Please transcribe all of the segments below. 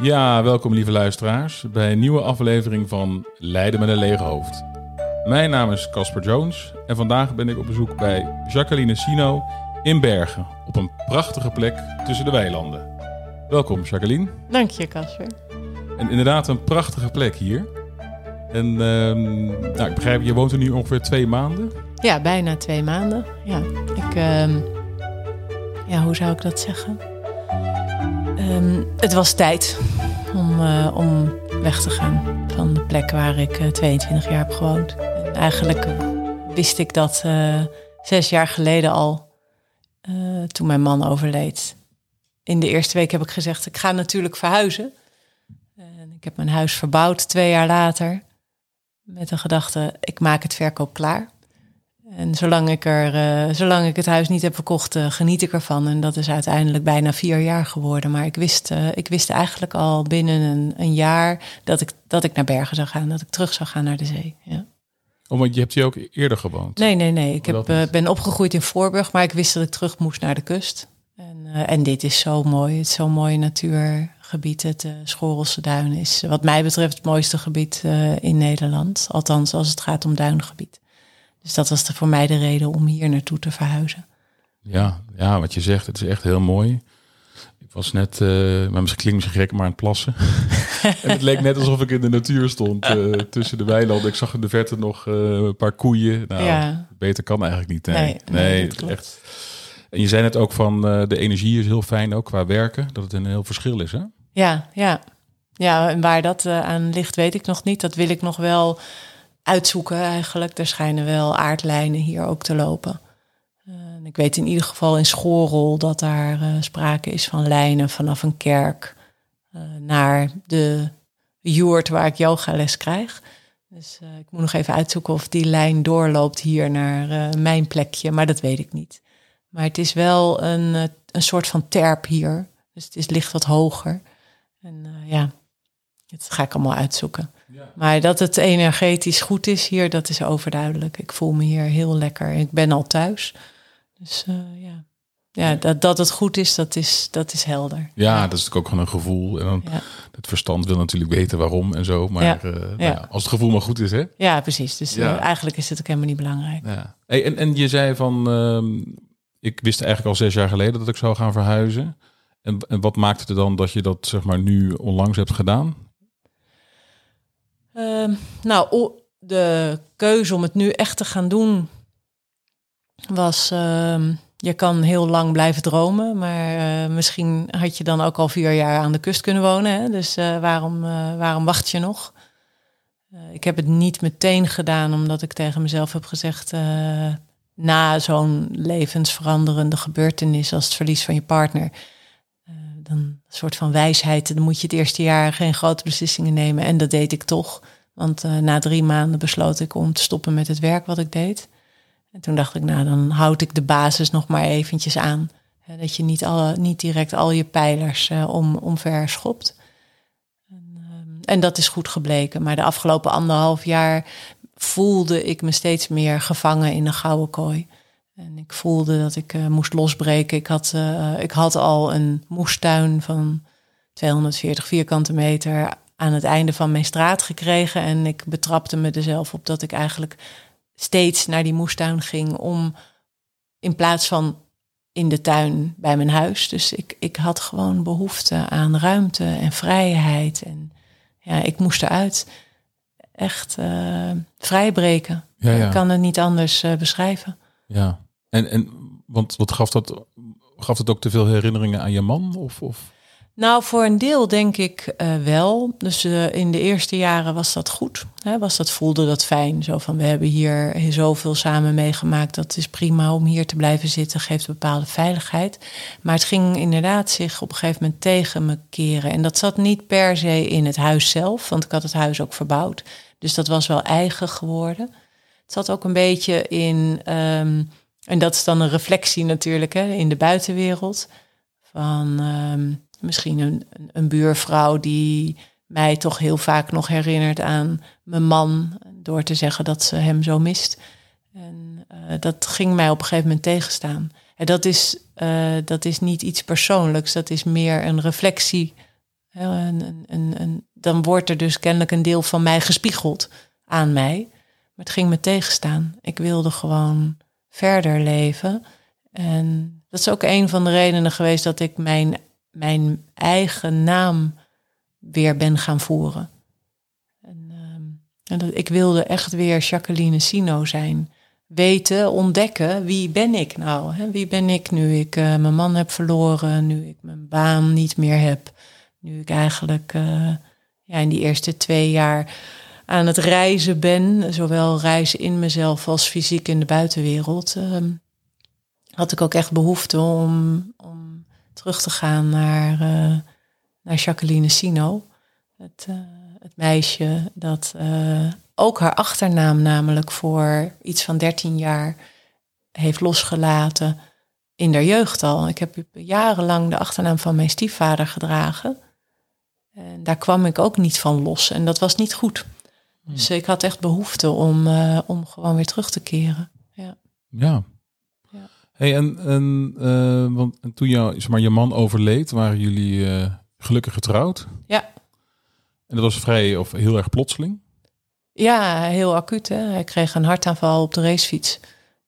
Ja, welkom lieve luisteraars bij een nieuwe aflevering van Leiden met een lege hoofd. Mijn naam is Casper Jones en vandaag ben ik op bezoek bij Jacqueline Sino in Bergen, op een prachtige plek tussen de weilanden. Welkom Jacqueline. Dank je, Casper. En inderdaad een prachtige plek hier. En ehm, nou, ik begrijp, je woont er nu ongeveer twee maanden. Ja, bijna twee maanden. Ja, ik, ehm, ja hoe zou ik dat zeggen? Ehm, het was tijd om, eh, om weg te gaan van de plek waar ik uh, 22 jaar heb gewoond. En eigenlijk wist ik dat eh, zes jaar geleden al, eh, toen mijn man overleed. In de eerste week heb ik gezegd, ik ga natuurlijk verhuizen. En ik heb mijn huis verbouwd twee jaar later. Met de gedachte, ik maak het verkoop klaar. En zolang ik, er, uh, zolang ik het huis niet heb verkocht, uh, geniet ik ervan. En dat is uiteindelijk bijna vier jaar geworden. Maar ik wist, uh, ik wist eigenlijk al binnen een, een, jaar dat ik, dat ik naar Bergen zou gaan. Dat ik terug zou gaan naar de zee. Ja. Oh, want je hebt hier ook eerder gewoond? Nee, nee, nee. Ik heb, ben opgegroeid in Voorburg, maar ik wist dat ik terug moest naar de kust. En, en dit is zo mooi. Het is zo'n mooie natuurgebied. Het Schorelse Duin is wat mij betreft het mooiste gebied in Nederland. Althans, als het gaat om duingebied. Dus dat was de, voor mij de reden om hier naartoe te verhuizen. Ja, ja, wat je zegt, het is echt heel mooi. Ik was net, uh, maar misschien klinkt misschien gek, maar aan het plassen. en het leek net alsof ik in de natuur stond, uh, tussen de weilanden. Ik zag in de verte nog uh, een paar koeien. Nou, ja. beter kan eigenlijk niet. Nee, nee, nee, nee echt. En je zei net ook van de energie is heel fijn ook qua werken, dat het een heel verschil is, hè? Ja, ja. Ja, en waar dat aan ligt, weet ik nog niet. Dat wil ik nog wel uitzoeken eigenlijk. Er schijnen wel aardlijnen hier ook te lopen. Uh, ik weet in ieder geval in Schorel dat daar uh, sprake is van lijnen vanaf een kerk uh, naar de joert waar ik yogales krijg. Dus ik moet nog even uitzoeken of die lijn doorloopt hier naar mijn plekje, maar dat weet ik niet. Maar het is wel een, een soort van terp hier. Dus het is, ligt wat hoger. En ja, dat ga ik allemaal uitzoeken. Ja. Maar dat het energetisch goed is hier, dat is overduidelijk. Ik voel me hier heel lekker. Ik ben al thuis. Dus uh, ja, ja dat, dat het goed is, dat is, dat is helder. Ja, ja. dat is ook gewoon een gevoel. En dan, ja. het verstand wil natuurlijk weten waarom en zo. Maar. Uh, nou als het gevoel maar goed is, hè? Ja, precies. Dus uh, eigenlijk is het ook helemaal niet belangrijk. Ja. Hey, en, en je zei van, uh, ik wist eigenlijk al zes jaar geleden dat ik zou gaan verhuizen. En, en wat maakte het dan dat je dat zeg maar nu onlangs hebt gedaan? Uh, nou, de keuze om het nu echt te gaan doen was. Uh, je kan heel lang blijven dromen, maar uh, misschien had je dan ook al vier jaar aan de kust kunnen wonen. Hè? Dus uh, waarom, uh, waarom wacht je nog? ik heb het niet meteen gedaan, omdat ik tegen mezelf heb gezegd. na zo'n levensveranderende gebeurtenis als het verlies van je partner. Een soort van wijsheid. Dan moet je het eerste jaar geen grote beslissingen nemen. En dat deed ik toch. Want uh, na drie maanden besloot ik om te stoppen met het werk wat ik deed. En toen dacht ik, nou, dan houd ik de basis nog maar eventjes aan. dat je niet, alle, niet direct al je pijlers uh, om, omver schopt. En, uh, en dat is goed gebleken. Maar de afgelopen anderhalf jaar voelde ik me steeds meer gevangen in een gouden kooi. En ik voelde dat ik uh, moest losbreken. Ik had, ik had al een moestuin van 240 vierkante meter aan het einde van mijn straat gekregen. En ik betrapte me er zelf op dat ik eigenlijk steeds naar die moestuin ging om in plaats van in de tuin bij mijn huis. Dus ik, ik had gewoon behoefte aan ruimte en vrijheid. En ja, ik moest eruit echt uh, vrijbreken. Ja, ja. Ik kan het niet anders uh, beschrijven. Ja, en, en want wat gaf dat? Gaf het ook te veel herinneringen aan je man? Of, of? Nou, voor een deel denk ik uh, wel. Dus uh, in de eerste jaren was dat goed. Hè? Was dat, voelde dat fijn. Zo van, we hebben hier zoveel samen meegemaakt. Dat is prima om hier te blijven zitten. Geeft een bepaalde veiligheid. Maar het ging inderdaad zich op een gegeven moment tegen me keren. En dat zat niet per se in het huis zelf. Want ik had het huis ook verbouwd. Dus dat was wel eigen geworden. Het zat ook een beetje in... Um, en dat is dan een reflectie natuurlijk hè, in de buitenwereld. Van... Um, Misschien een, een buurvrouw die mij toch heel vaak nog herinnert aan mijn man. Door te zeggen dat ze hem zo mist. En uh, dat ging mij op een gegeven moment tegenstaan. En dat is, uh, dat is niet iets persoonlijks. Dat is meer een reflectie en, en, en dan wordt er dus kennelijk een deel van mij gespiegeld aan mij. Maar het ging me tegenstaan. Ik wilde gewoon verder leven. En dat is ook een van de redenen geweest dat ik mijn, mijn eigen naam weer ben gaan voeren. En, ehm, en dat, ik wilde echt weer Jacqueline Sino zijn. Weten, ontdekken, wie ben ik nou? Hè? Wie ben ik nu ik uh, mijn man heb verloren, nu ik mijn baan niet meer heb, nu ik eigenlijk uh, ja, in die eerste twee jaar aan het reizen ben, zowel reizen in mezelf als fysiek in de buitenwereld, uh, had ik ook echt behoefte om, om terug te gaan naar, uh, naar Jacqueline Sino. Het, uh, het meisje dat uh, ook haar achternaam namelijk voor iets van 13 jaar heeft losgelaten in der jeugd al. Ik heb jarenlang de achternaam van mijn stiefvader gedragen. En daar kwam ik ook niet van los. En dat was niet goed. Dus ik had echt behoefte om, uh, om gewoon weer terug te keren. Ja. ja. ja. Hey, en, en, uh, want, en toen jou, zeg maar, je man overleed, waren jullie uh, gelukkig getrouwd? Ja. En dat was vrij of heel erg plotseling? Ja, heel acuut. Hè? Hij kreeg een hartaanval op de racefiets.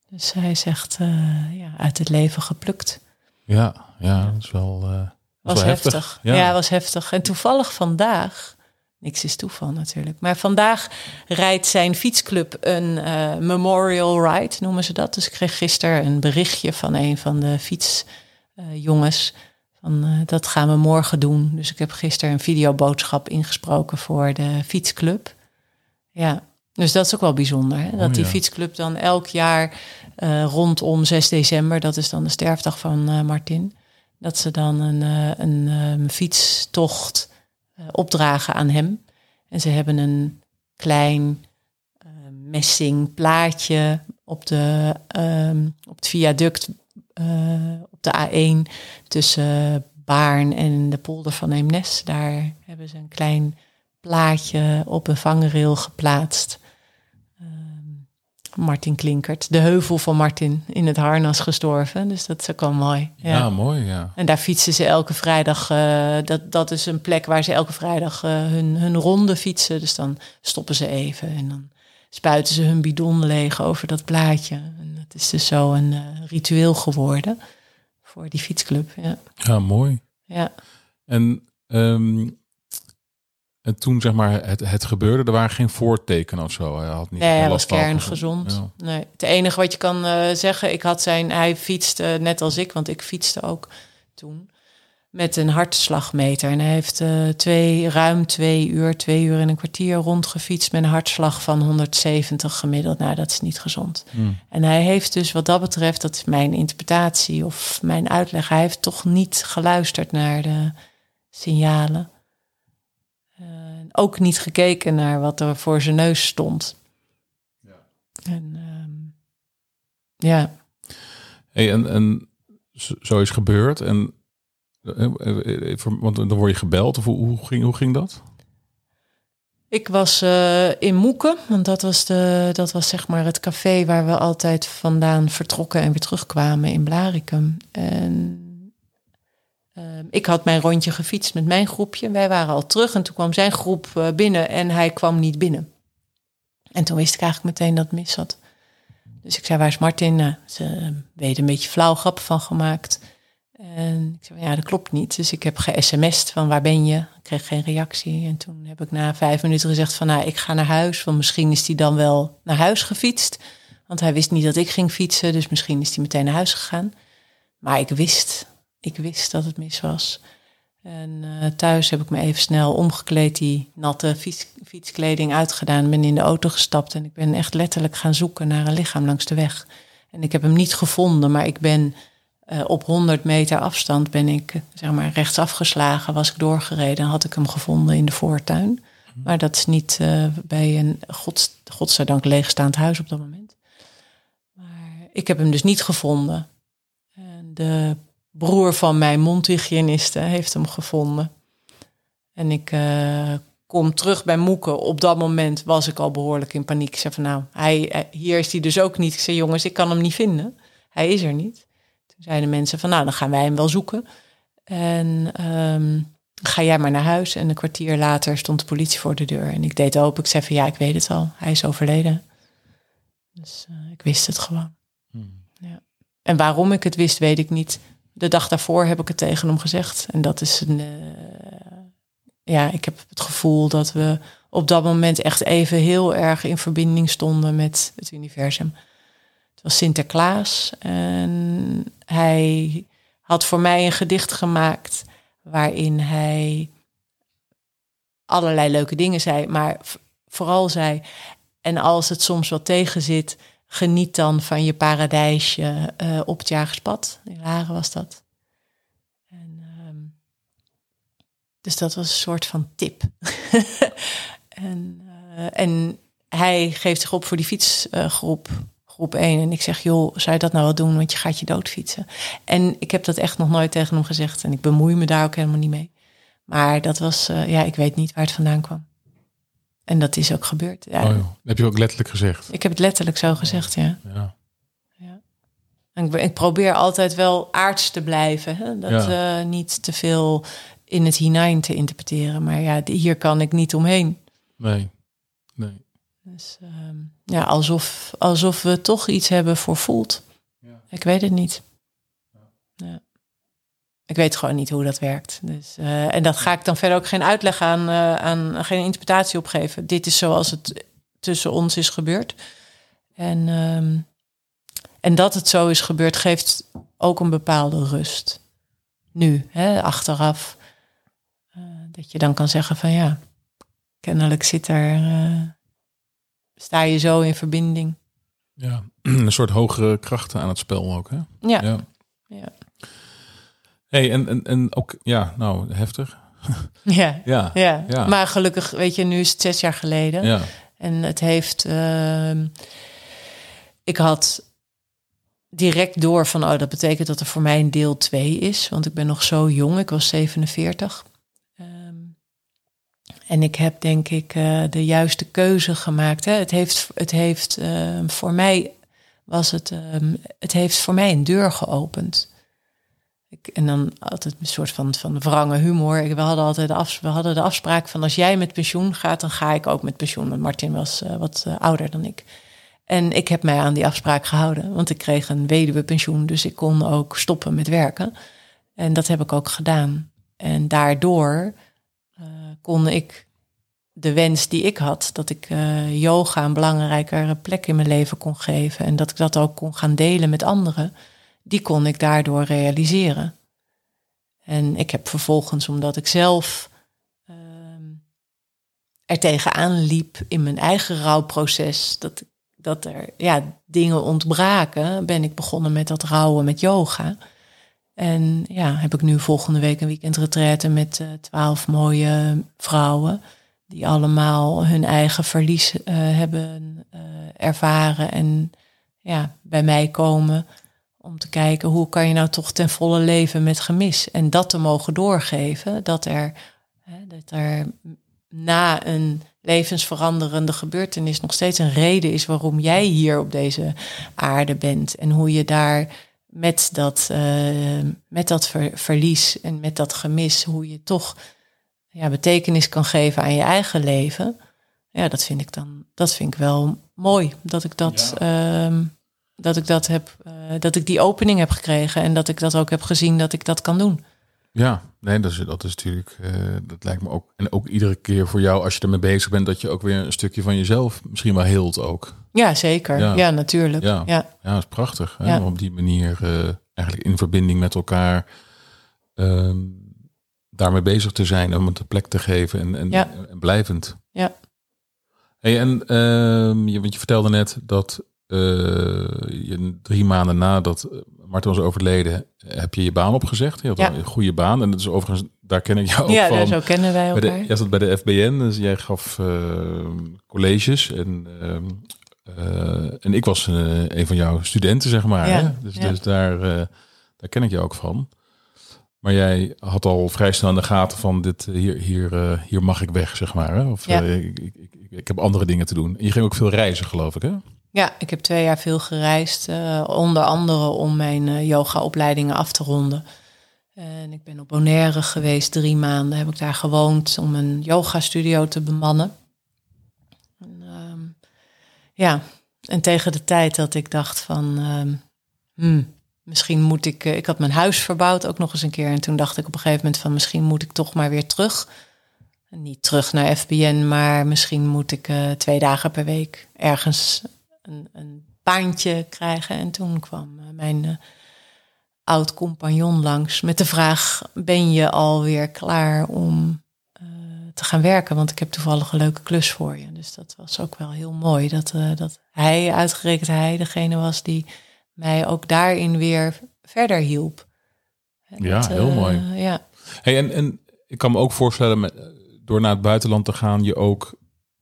Dus hij zegt ja, uit het leven geplukt. Ja, ja, dat is wel, dat was wel heftig. heftig. Ja. ja, was heftig. En toevallig vandaag Niks is toeval natuurlijk. Maar vandaag rijdt zijn fietsclub een uh, memorial ride, noemen ze dat. Dus ik kreeg gisteren een berichtje van een van de fietsjongens. Uh, van uh, dat gaan we morgen doen. Dus ik heb gisteren een videoboodschap ingesproken voor de fietsclub. Ja, dus dat is ook wel bijzonder. Hè? Dat Oh, die fietsclub dan elk jaar uh, rondom 6 december, dat is dan de sterfdag van Martin, dat ze dan een, een um, fietstocht opdragen aan hem. En ze hebben een klein uh, messing plaatje op, de, um, op het viaduct uh, op de A1 tussen Baarn en de polder van Eemnes. Daar hebben ze een klein plaatje op een vangrail geplaatst. Martin Klinkert, de heuvel van Martin, in het harnas gestorven. Dus dat is ook wel mooi. Ja, ja mooi, ja. En daar fietsen ze elke vrijdag. Uh, dat, dat is een plek waar ze elke vrijdag uh, hun, hun ronde fietsen. Dus dan stoppen ze even en dan spuiten ze hun bidon leeg over dat plaatje. En dat is dus zo een uh, ritueel geworden voor die fietsclub. Ja, ja mooi. Ja. En, um, en toen zeg maar het, het gebeurde, er waren geen voortekenen of zo. Hij had niet nee, hij was kerngezond. Ja. Nee, het enige wat je kan uh, zeggen, ik had zijn, hij fietste net als ik, want ik fietste ook toen met een hartslagmeter. En hij heeft uh, twee, ruim twee uur, twee uur en een kwartier rondgefietst met een hartslag van 170 gemiddeld. Nou, dat is niet gezond. Hmm. En hij heeft dus wat dat betreft, dat is mijn interpretatie of mijn uitleg, hij heeft toch niet geluisterd naar de signalen. Ook niet gekeken naar wat er voor zijn neus stond. Ja. En um, ja. Hey, en, en zo is gebeurd. En want dan word je gebeld, of hoe, hoe, ging, hoe ging dat? Ik was uh, in Moeken, want dat was, de, dat was zeg maar het café waar we altijd vandaan vertrokken en weer terugkwamen in Blaricum. En ik had mijn rondje gefietst met mijn groepje. Wij waren al terug en toen kwam zijn groep uh, binnen en hij kwam niet binnen. En toen wist ik eigenlijk meteen dat het mis zat. Dus ik zei, waar is Martin? Nou, ze weten een beetje flauw grap van gemaakt. En ik zei, ja, dat klopt niet. Dus ik heb ge-sms'd van waar ben je? Ik kreeg geen reactie. En toen heb ik na vijf minuten gezegd van, nou, ik ga naar huis. Want misschien is hij dan wel naar huis gefietst. Want hij wist niet dat ik ging fietsen. Dus misschien is hij meteen naar huis gegaan. Maar ik wist, ik wist dat het mis was. En uh, thuis heb ik me even snel omgekleed, die natte fiets, fietskleding uitgedaan. Ben in de auto gestapt en ik ben echt letterlijk gaan zoeken naar een lichaam langs de weg. En ik heb hem niet gevonden, maar ik ben uh, op 100 meter afstand ben ik zeg maar rechts afgeslagen, was ik doorgereden en had ik hem gevonden in de voortuin. Maar dat is niet uh, bij een gods, godzijdank leegstaand huis op dat moment. Maar ik heb hem dus niet gevonden. En de broer van mijn mondhygiëniste heeft hem gevonden. En ik uh, kom terug bij Moeken. Op dat moment was ik al behoorlijk in paniek. Ik zei van nou, hij, hier is hij dus ook niet. Ik zei jongens, ik kan hem niet vinden. Hij is er niet. Toen zeiden mensen van nou, dan gaan wij hem wel zoeken. En um, ga jij maar naar huis. En een kwartier later stond de politie voor de deur. En ik deed open. Ik zei van ja, ik weet het al. Hij is overleden. Dus uh, ik wist het gewoon. Hmm. Ja. En waarom ik het wist, weet ik niet. De dag daarvoor heb ik het tegen hem gezegd. En dat is een. Uh, ja, ik heb het gevoel dat we op dat moment echt even heel erg in verbinding stonden met het universum. Het was Sinterklaas en hij had voor mij een gedicht gemaakt waarin hij allerlei leuke dingen zei, maar vooral zei: En als het soms wat tegen zit, geniet dan van je paradijsje uh, op het jagerspad. In Laren was dat. En, um, dus dat was een soort van tip. en, uh, en hij geeft zich op voor die fietsgroep. Uh, groep 1. En ik zeg, joh, zou je dat nou wel doen? Want je gaat je doodfietsen. En ik heb dat echt nog nooit tegen hem gezegd. En ik bemoei me daar ook helemaal niet mee. Maar dat was, uh, ja, ik weet niet waar het vandaan kwam. En dat is ook gebeurd. Ja. Oh, heb je ook letterlijk gezegd? Ik heb het letterlijk zo gezegd, ja. ja. ja. En ik, ik, probeer altijd wel aards te blijven. Hè? Dat uh, niet te veel in het hinein te interpreteren. Maar ja, hier kan ik niet omheen. Nee, nee. Dus um, ja, alsof, alsof we toch iets hebben voor voelt. Ja. Ik weet het niet. Ik weet gewoon niet hoe dat werkt. Dus, uh, en dat ga ik dan verder ook geen uitleg aan, uh, aan, geen interpretatie opgeven. Dit is zoals het tussen ons is gebeurd. En, um, en dat het zo is gebeurd, geeft ook een bepaalde rust. Nu, hè, achteraf. Uh, dat je dan kan zeggen van ja, kennelijk zit er sta je zo in verbinding. Ja, een soort hogere krachten aan het spel ook, hè? Ja. ja. ja. Hey, en, en, en ook, ja, nou, heftig. ja, ja, ja, ja. Maar gelukkig, weet je, nu is het zes jaar geleden. Ja. En het heeft... Uh, ik had direct door van, oh, dat betekent dat er voor mij een deel 2 is. Want ik ben nog zo jong, ik was 47. En ik heb denk ik uh, de juiste keuze gemaakt. Hè. Het heeft, het heeft uh, voor mij was het, um, het heeft voor mij een deur geopend. Ik, en dan altijd een soort van, van humor. We hadden altijd af, we hadden de afspraak van als jij met pensioen gaat, dan ga ik ook met pensioen. Want Martin was uh, wat ouder dan ik. En ik heb mij aan die afspraak gehouden, want ik kreeg een weduwepensioen, dus ik kon ook stoppen met werken. En dat heb ik ook gedaan. En daardoor kon ik de wens die ik had, dat ik yoga een belangrijkere plek in mijn leven kon geven en dat ik dat ook kon gaan delen met anderen, die kon ik daardoor realiseren. En ik heb vervolgens, omdat ik zelf uh, er tegenaan liep in mijn eigen rouwproces, dat, dat er ja, dingen ontbraken, ben ik begonnen met dat rouwen met yoga. En ja, heb ik nu volgende week een weekend retraite met uh, twaalf mooie vrouwen. Die allemaal hun eigen verlies uh, hebben uh, ervaren. En ja, bij mij komen om te kijken hoe kan je nou toch ten volle leven met gemis. En dat te mogen doorgeven. Dat er, hè, dat er na een levensveranderende gebeurtenis nog steeds een reden is waarom jij hier op deze aarde bent. En hoe je daar met dat, uh, met dat ver, verlies en met dat gemis, hoe je toch ja, betekenis kan geven aan je eigen leven. Ja, dat vind ik dan, dat vind ik wel mooi. Dat ik dat, ja. um, dat ik dat heb, uh, dat ik die opening heb gekregen en dat ik dat ook heb gezien dat ik dat kan doen. Ja, nee, dat is, dat is natuurlijk, uh, dat lijkt me ook. En ook iedere keer voor jou, als je ermee bezig bent, dat je ook weer een stukje van jezelf misschien wel heelt ook. Ja, zeker. Ja, ja natuurlijk. Ja, ja. ja dat is prachtig. Hè? Ja. Op die manier uh, eigenlijk in verbinding met elkaar um, daarmee bezig te zijn, om het een plek te geven en, en, ja. en blijvend. Ja. Hey, en uh, je, want je vertelde net dat je drie maanden nadat Martin was overleden, heb je je baan opgezegd. Je had ja. een goede baan. En dat is overigens, daar ken ik jou ook ja, van. Ja, zo kennen wij elkaar. Bij de, jij zat bij de FBN, dus jij gaf uh, colleges. En, uh, en ik was uh, een van jouw studenten, zeg maar. Ja, hè? Dus, dus daar, daar ken ik jou ook van. Maar jij had al vrij snel in de gaten van dit, hier, hier, hier mag ik weg, zeg maar. Hè? Of ik, ik, ik, ik, heb andere dingen te doen. En je ging ook veel reizen, geloof ik, hè? Ja, ik heb twee jaar veel gereisd. Uh, onder andere om mijn uh, yoga-opleidingen af te ronden. En ik ben op Bonaire geweest, drie maanden heb ik daar gewoond om een yoga studio te bemannen. En, ehm, ja, en tegen de tijd dat ik dacht van, ehm, hmm, misschien moet ik, eh, ik had mijn huis verbouwd ook nog eens een keer. En toen dacht ik op een gegeven moment van, misschien moet ik toch maar weer terug. Niet terug naar FBN, maar misschien moet ik twee dagen per week ergens een, een baantje krijgen. En toen kwam uh, mijn uh, oud compagnon langs met de vraag: Ben je alweer klaar om te gaan werken? Want ik heb toevallig een leuke klus voor je. Dus dat was ook wel heel mooi dat, dat hij, uitgerekend hij, degene was die mij ook daarin weer verder hielp. Ja, heel mooi. Ja. Hey, en, en ik kan me ook voorstellen, met, door naar het buitenland te gaan, je ook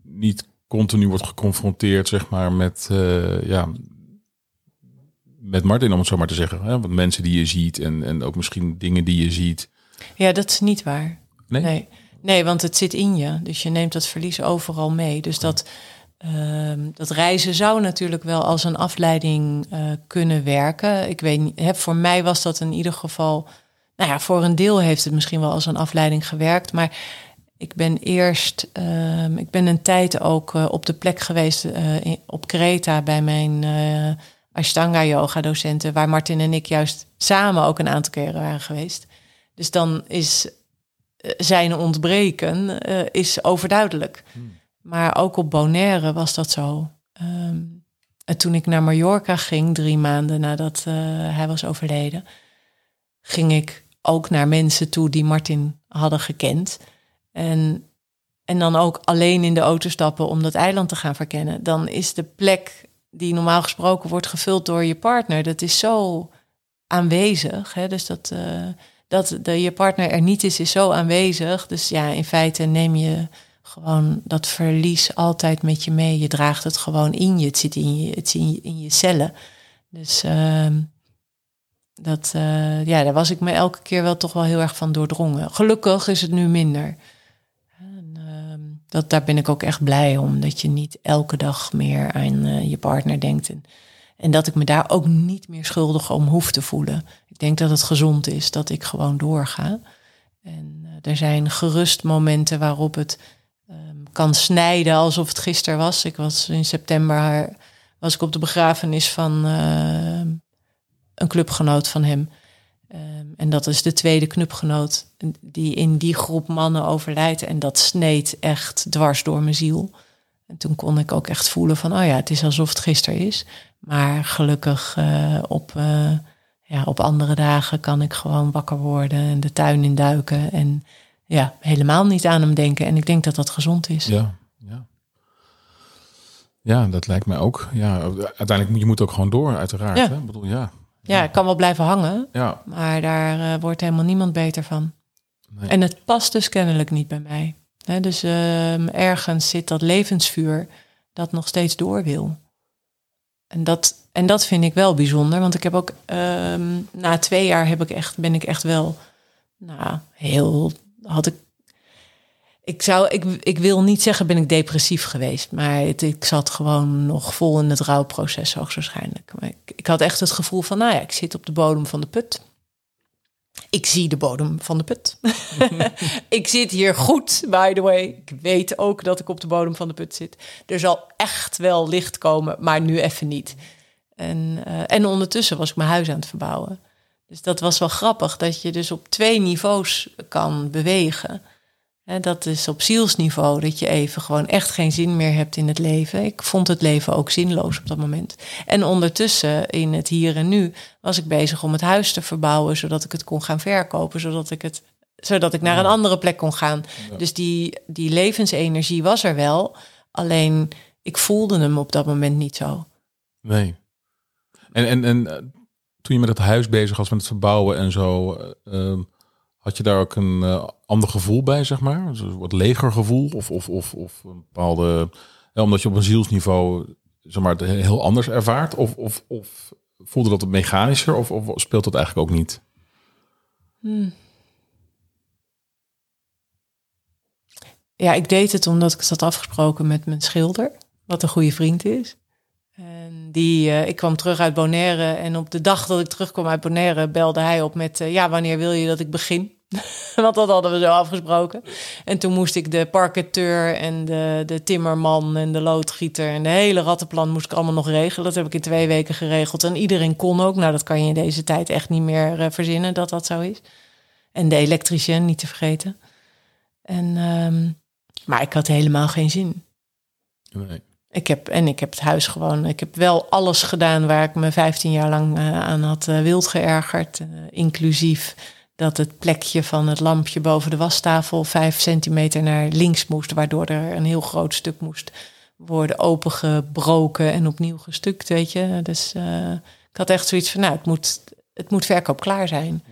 niet continu wordt geconfronteerd, zeg maar, met, uh, ja, met Martin, om het zo maar te zeggen. Hè? Want mensen die je ziet en, en ook misschien dingen die je ziet. Ja, dat is niet waar. Nee? nee? Nee, want het zit in je. Dus je neemt dat verlies overal mee. Dus dat, uh, dat reizen zou natuurlijk wel als een afleiding uh, kunnen werken. Ik weet niet, hè, voor mij was dat in ieder geval... Nou ja, voor een deel heeft het misschien wel als een afleiding gewerkt. Maar ik ben eerst, uh, ik ben een tijd ook uh, op de plek geweest uh, in, op Kreta bij mijn Ashtanga yoga docenten, waar Martin en ik juist samen ook een aantal keren waren geweest. Dus dan is zijn ontbreken is overduidelijk. Hmm. Maar ook op Bonaire was dat zo. Um, en toen ik naar Mallorca ging, drie maanden nadat hij was overleden, ging ik ook naar mensen toe die Martin hadden gekend. En, en dan ook alleen in de auto stappen om dat eiland te gaan verkennen. Dan is de plek die normaal gesproken wordt gevuld door je partner, dat is zo aanwezig. Hè? Dus dat, uh, dat je partner er niet is, is zo aanwezig. Dus ja, in feite neem je gewoon dat verlies altijd met je mee. Je draagt het gewoon in je. Het zit in je, het zit in je, in je cellen. Dus uh, dat, uh, ja, daar was ik me elke keer wel toch wel heel erg van doordrongen. Gelukkig is het nu minder. Dat, daar ben ik ook echt blij om. Dat je niet elke dag meer aan uh, je partner denkt. En, en dat ik me daar ook niet meer schuldig om hoef te voelen. Ik denk dat het gezond is dat ik gewoon doorga. En uh, er zijn gerust momenten waarop het um, kan snijden alsof het gisteren was. Ik was in september was ik op de begrafenis van uh, een clubgenoot van hem. En dat is de tweede knupgenoot die in die groep mannen overlijdt. En dat sneed echt dwars door mijn ziel. En toen kon ik ook echt voelen van, oh ja, het is alsof het gisteren is. Maar gelukkig uh, op, uh, ja, op andere dagen kan ik gewoon wakker worden en de tuin induiken. En ja, helemaal niet aan hem denken. En ik denk dat dat gezond is. Ja, ja. Ja, dat lijkt mij ook. Ja, uiteindelijk moet je moet ook gewoon door, uiteraard. Ja. Hè? Ik bedoel, ja. Ja, ik kan wel blijven hangen, Ja. maar daar uh, wordt helemaal niemand beter van. Nee. En het past dus kennelijk niet bij mij. Dus uh, ergens zit dat levensvuur dat nog steeds door wil. En dat, en dat vind ik wel bijzonder, want ik heb ook uh, na twee jaar heb ik echt, ben ik echt wel, nou, heel, had ik ik, zou, ik, ik wil niet zeggen ben ik depressief geweest, maar het, ik zat gewoon nog vol in het rouwproces hoogstwaarschijnlijk. Maar ik, ik, had echt het gevoel van, nou ja, ik zit op de bodem van de put. Ik zie de bodem van de put. ik zit hier goed, by the way. Ik weet ook dat ik op de bodem van de put zit. Er zal echt wel licht komen, maar nu even niet. En, uh, en ondertussen was ik mijn huis aan het verbouwen. Dus dat was wel grappig, dat je dus op twee niveaus kan bewegen. En dat is op zielsniveau, dat je even gewoon echt geen zin meer hebt in het leven. Ik vond het leven ook zinloos op dat moment. En ondertussen, in het hier en nu, was ik bezig om het huis te verbouwen, zodat ik het kon gaan verkopen, zodat ik, het, zodat ik naar een andere plek kon gaan. Ja. Dus die, die levensenergie was er wel, alleen ik voelde hem op dat moment niet zo. Nee. En, en, en toen je met het huis bezig was, met het verbouwen en zo. Uh, had je daar ook een uh, ander gevoel bij, zeg maar? Dus een wat leger gevoel? Of, of, of, of een bepaalde... Ja, omdat je op een zielsniveau zeg maar, het heel anders ervaart? Of, of, of voelde dat het mechanischer? Of, of speelt dat eigenlijk ook niet? Hmm. Ja, ik deed het omdat ik het had afgesproken met mijn schilder. Wat een goede vriend is. En die, uh, ik kwam terug uit Bonaire en op de dag dat ik terugkwam uit Bonaire belde hij op met, ja, wanneer wil je dat ik begin? Want dat hadden we zo afgesproken. En toen moest ik de parketeur en de, de timmerman en de loodgieter en de hele rattenplan moest ik allemaal nog regelen. Dat heb ik in twee weken geregeld. En iedereen kon ook. Nou, dat kan je in deze tijd echt niet meer uh, verzinnen dat dat zo is. En de elektricien, niet te vergeten. En, um, maar ik had helemaal geen zin. Nee. Ik heb, en ik heb het huis gewoon. Ik heb wel alles gedaan waar ik me 15 jaar lang uh, aan had uh, wild geërgerd. Inclusief dat het plekje van het lampje boven de wastafel vijf centimeter naar links moest, waardoor er een heel groot stuk moest worden opengebroken en opnieuw gestukt, weet je. Dus ik had echt zoiets van, nou, het moet, het moet verkoopklaar zijn.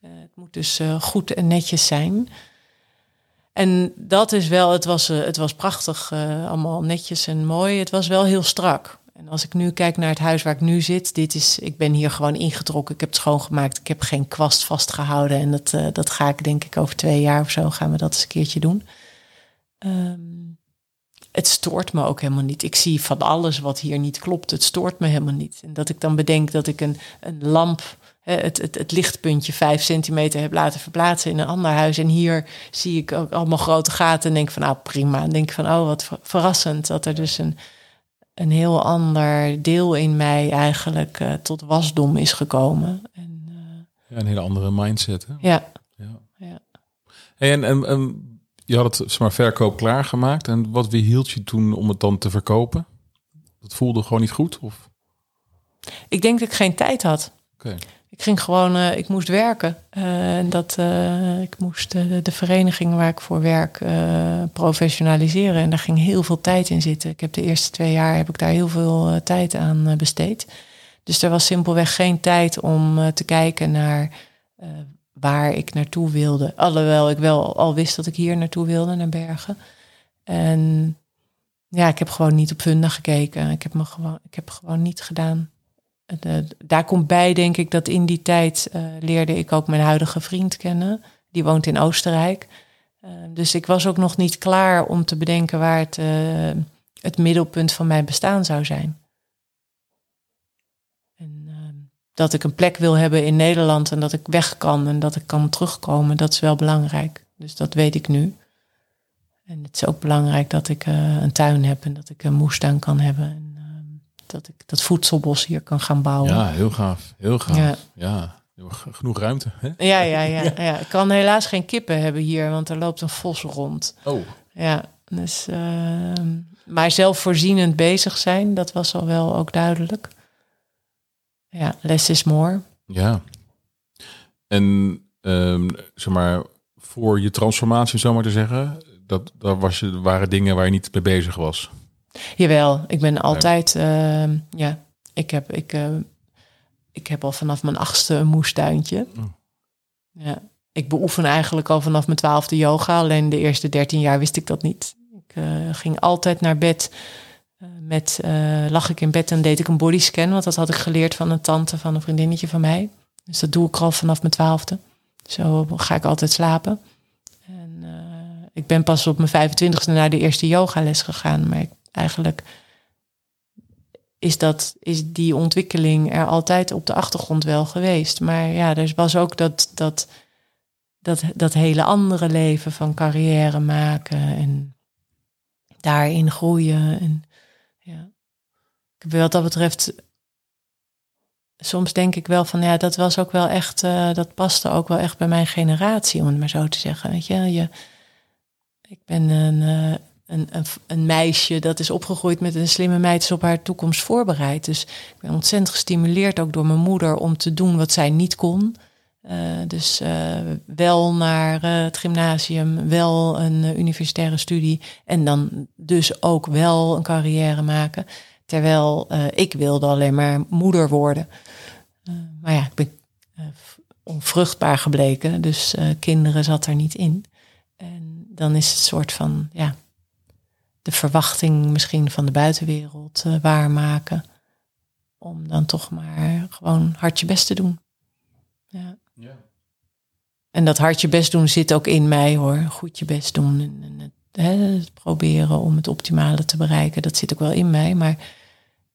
het moet dus goed en netjes zijn. En dat is wel, het was, het was prachtig, allemaal netjes en mooi. Het was wel heel strak. En als ik nu kijk naar het huis waar ik nu zit, dit is, ik ben hier gewoon ingetrokken. Ik heb het schoongemaakt. Ik heb geen kwast vastgehouden. En dat, uh, dat ga ik denk ik over twee jaar of zo gaan we dat eens een keertje doen. Um, het stoort me ook helemaal niet. Ik zie van alles wat hier niet klopt. Het stoort me helemaal niet. En dat ik dan bedenk dat ik een, een lamp het, het, het lichtpuntje vijf centimeter heb laten verplaatsen in een ander huis. En hier zie ik ook allemaal grote gaten en denk van nou prima. En denk van oh wat verrassend dat er dus een, een heel ander deel in mij eigenlijk uh, tot wasdom is gekomen. En, uh, ja, een hele andere mindset. Hè? Ja. ja. ja. Hey, en, en, en je had het zeg maar, verkoop klaargemaakt. En wat weerhield je toen om het dan te verkopen? Dat voelde gewoon niet goed? Of? Ik denk dat ik geen tijd had. Okay. Ik ging gewoon, uh, ik moest werken. Uh, en dat, uh, ik moest de vereniging waar ik voor werk professionaliseren. En daar ging heel veel tijd in zitten. Ik heb de eerste twee jaar heb ik daar heel veel tijd aan besteed. Dus er was simpelweg geen tijd om te kijken naar waar ik naartoe wilde. Alhoewel ik wel al wist dat ik hier naartoe wilde, naar Bergen. En ja, ik heb gewoon niet op Funda gekeken. Ik heb, me gewoon, ik heb gewoon niet gedaan de, daar komt bij, denk ik, dat in die tijd uh, leerde ik ook mijn huidige vriend kennen. Die woont in Oostenrijk. Uh, dus ik was ook nog niet klaar om te bedenken waar het, het middelpunt van mijn bestaan zou zijn. En dat ik een plek wil hebben in Nederland en dat ik weg kan en dat ik kan terugkomen, dat is wel belangrijk. Dus dat weet ik nu. En het is ook belangrijk dat ik een tuin heb en dat ik een moestuin kan hebben dat ik dat voedselbos hier kan gaan bouwen. Ja, heel gaaf. Heel gaaf. Ja. ja. Genoeg ruimte. Hè? Ja, ja, ja, ja. Ik kan helaas geen kippen hebben hier, want er loopt een vos rond. Oh. Ja, dus. Uh, maar zelfvoorzienend bezig zijn, dat was al wel ook duidelijk. Ja, less is more. Ja. En um, zeg maar, voor je transformatie, zo maar te zeggen, dat, dat was je, waren dingen waar je niet mee bezig was. Jawel, ik ben altijd, uh, ja, ik heb, ik, uh, ik heb al vanaf mijn achtste een moestuintje. Oh. Ja, ik beoefen eigenlijk al vanaf mijn twaalfde yoga, alleen de eerste dertien jaar wist ik dat niet. Ik uh, ging altijd naar bed met, lag ik in bed en deed ik een bodyscan, want dat had ik geleerd van een tante van een vriendinnetje van mij. Dus dat doe ik al vanaf mijn twaalfde. Zo ga ik altijd slapen. En ik ben pas op mijn 25e naar de eerste yogales gegaan, maar ik eigenlijk is, dat, is die ontwikkeling er altijd op de achtergrond wel geweest. Maar ja, er was ook dat, dat, dat, dat hele andere leven van carrière maken en daarin groeien. En, ja. Wat dat betreft, soms denk ik wel van ja, dat was ook wel echt, uh, dat paste ook wel echt bij mijn generatie, om het maar zo te zeggen. Weet je, je ik ben een. Uh, een, een, een, meisje dat is opgegroeid met een slimme meid is op haar toekomst voorbereid. Dus ik ben ontzettend gestimuleerd ook door mijn moeder om te doen wat zij niet kon. Uh, dus uh, wel naar uh, het gymnasium, wel een universitaire studie en dan dus ook wel een carrière maken. Terwijl ik wilde alleen maar moeder worden. maar ja, ik ben onvruchtbaar gebleken, dus kinderen zat er niet in. En dan is het soort van, ja, de verwachting misschien van de buitenwereld uh, waarmaken. Om dan toch maar gewoon hard je best te doen. Ja. ja. En dat hard je best doen zit ook in mij hoor. Goed je best doen. En, en het, hè, het, proberen om het optimale te bereiken. Dat zit ook wel in mij. Maar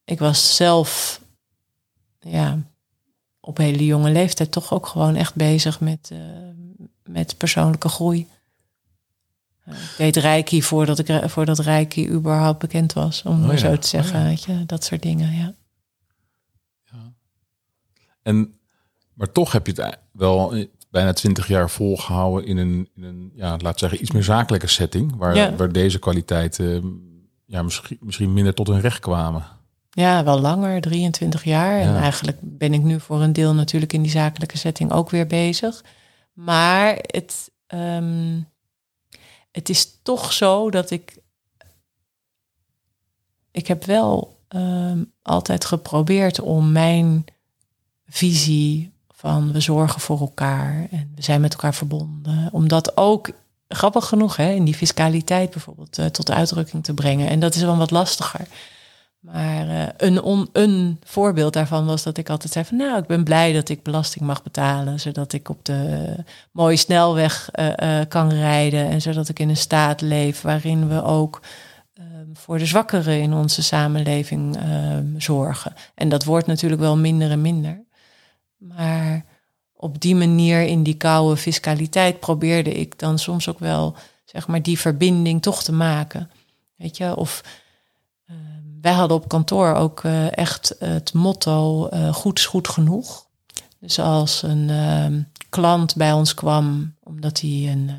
ik was zelf ja, op hele jonge leeftijd toch ook gewoon echt bezig met, uh, met persoonlijke groei. Uh, ik deed Reiki voordat, ik, voordat Reiki überhaupt bekend was, om oh, ja. zo te zeggen. Oh, ja. weet je, dat soort dingen, ja. ja. En, maar toch heb je het wel bijna twintig jaar volgehouden in een, in een ja, laat zeggen, iets meer zakelijke setting, waar, ja. waar deze kwaliteiten ja, misschien, misschien minder tot hun recht kwamen. Ja, wel langer, 23 jaar. En eigenlijk ben ik nu voor een deel natuurlijk in die zakelijke setting ook weer bezig. Maar het, um, het is toch zo dat ik. Ik heb wel um, altijd geprobeerd om mijn visie van we zorgen voor elkaar en we zijn met elkaar verbonden. Om dat ook, grappig genoeg, hè, in die fiscaliteit bijvoorbeeld uh, tot uitdrukking te brengen. En dat is wel wat lastiger. Maar uh, een, een voorbeeld daarvan was dat ik altijd zei van nou, ik ben blij dat ik belasting mag betalen, zodat ik op de mooie snelweg uh, kan rijden en zodat ik in een staat leef waarin we ook ehm, voor de zwakkeren in onze samenleving ehm, zorgen. En dat wordt natuurlijk wel minder en minder. Maar op die manier in die koude fiscaliteit probeerde ik dan soms ook wel, zeg maar, die verbinding toch te maken. Weet je, of wij hadden op kantoor ook uh, echt het motto: uh, goed is goed genoeg. Dus als een ehm, klant bij ons kwam omdat hij een,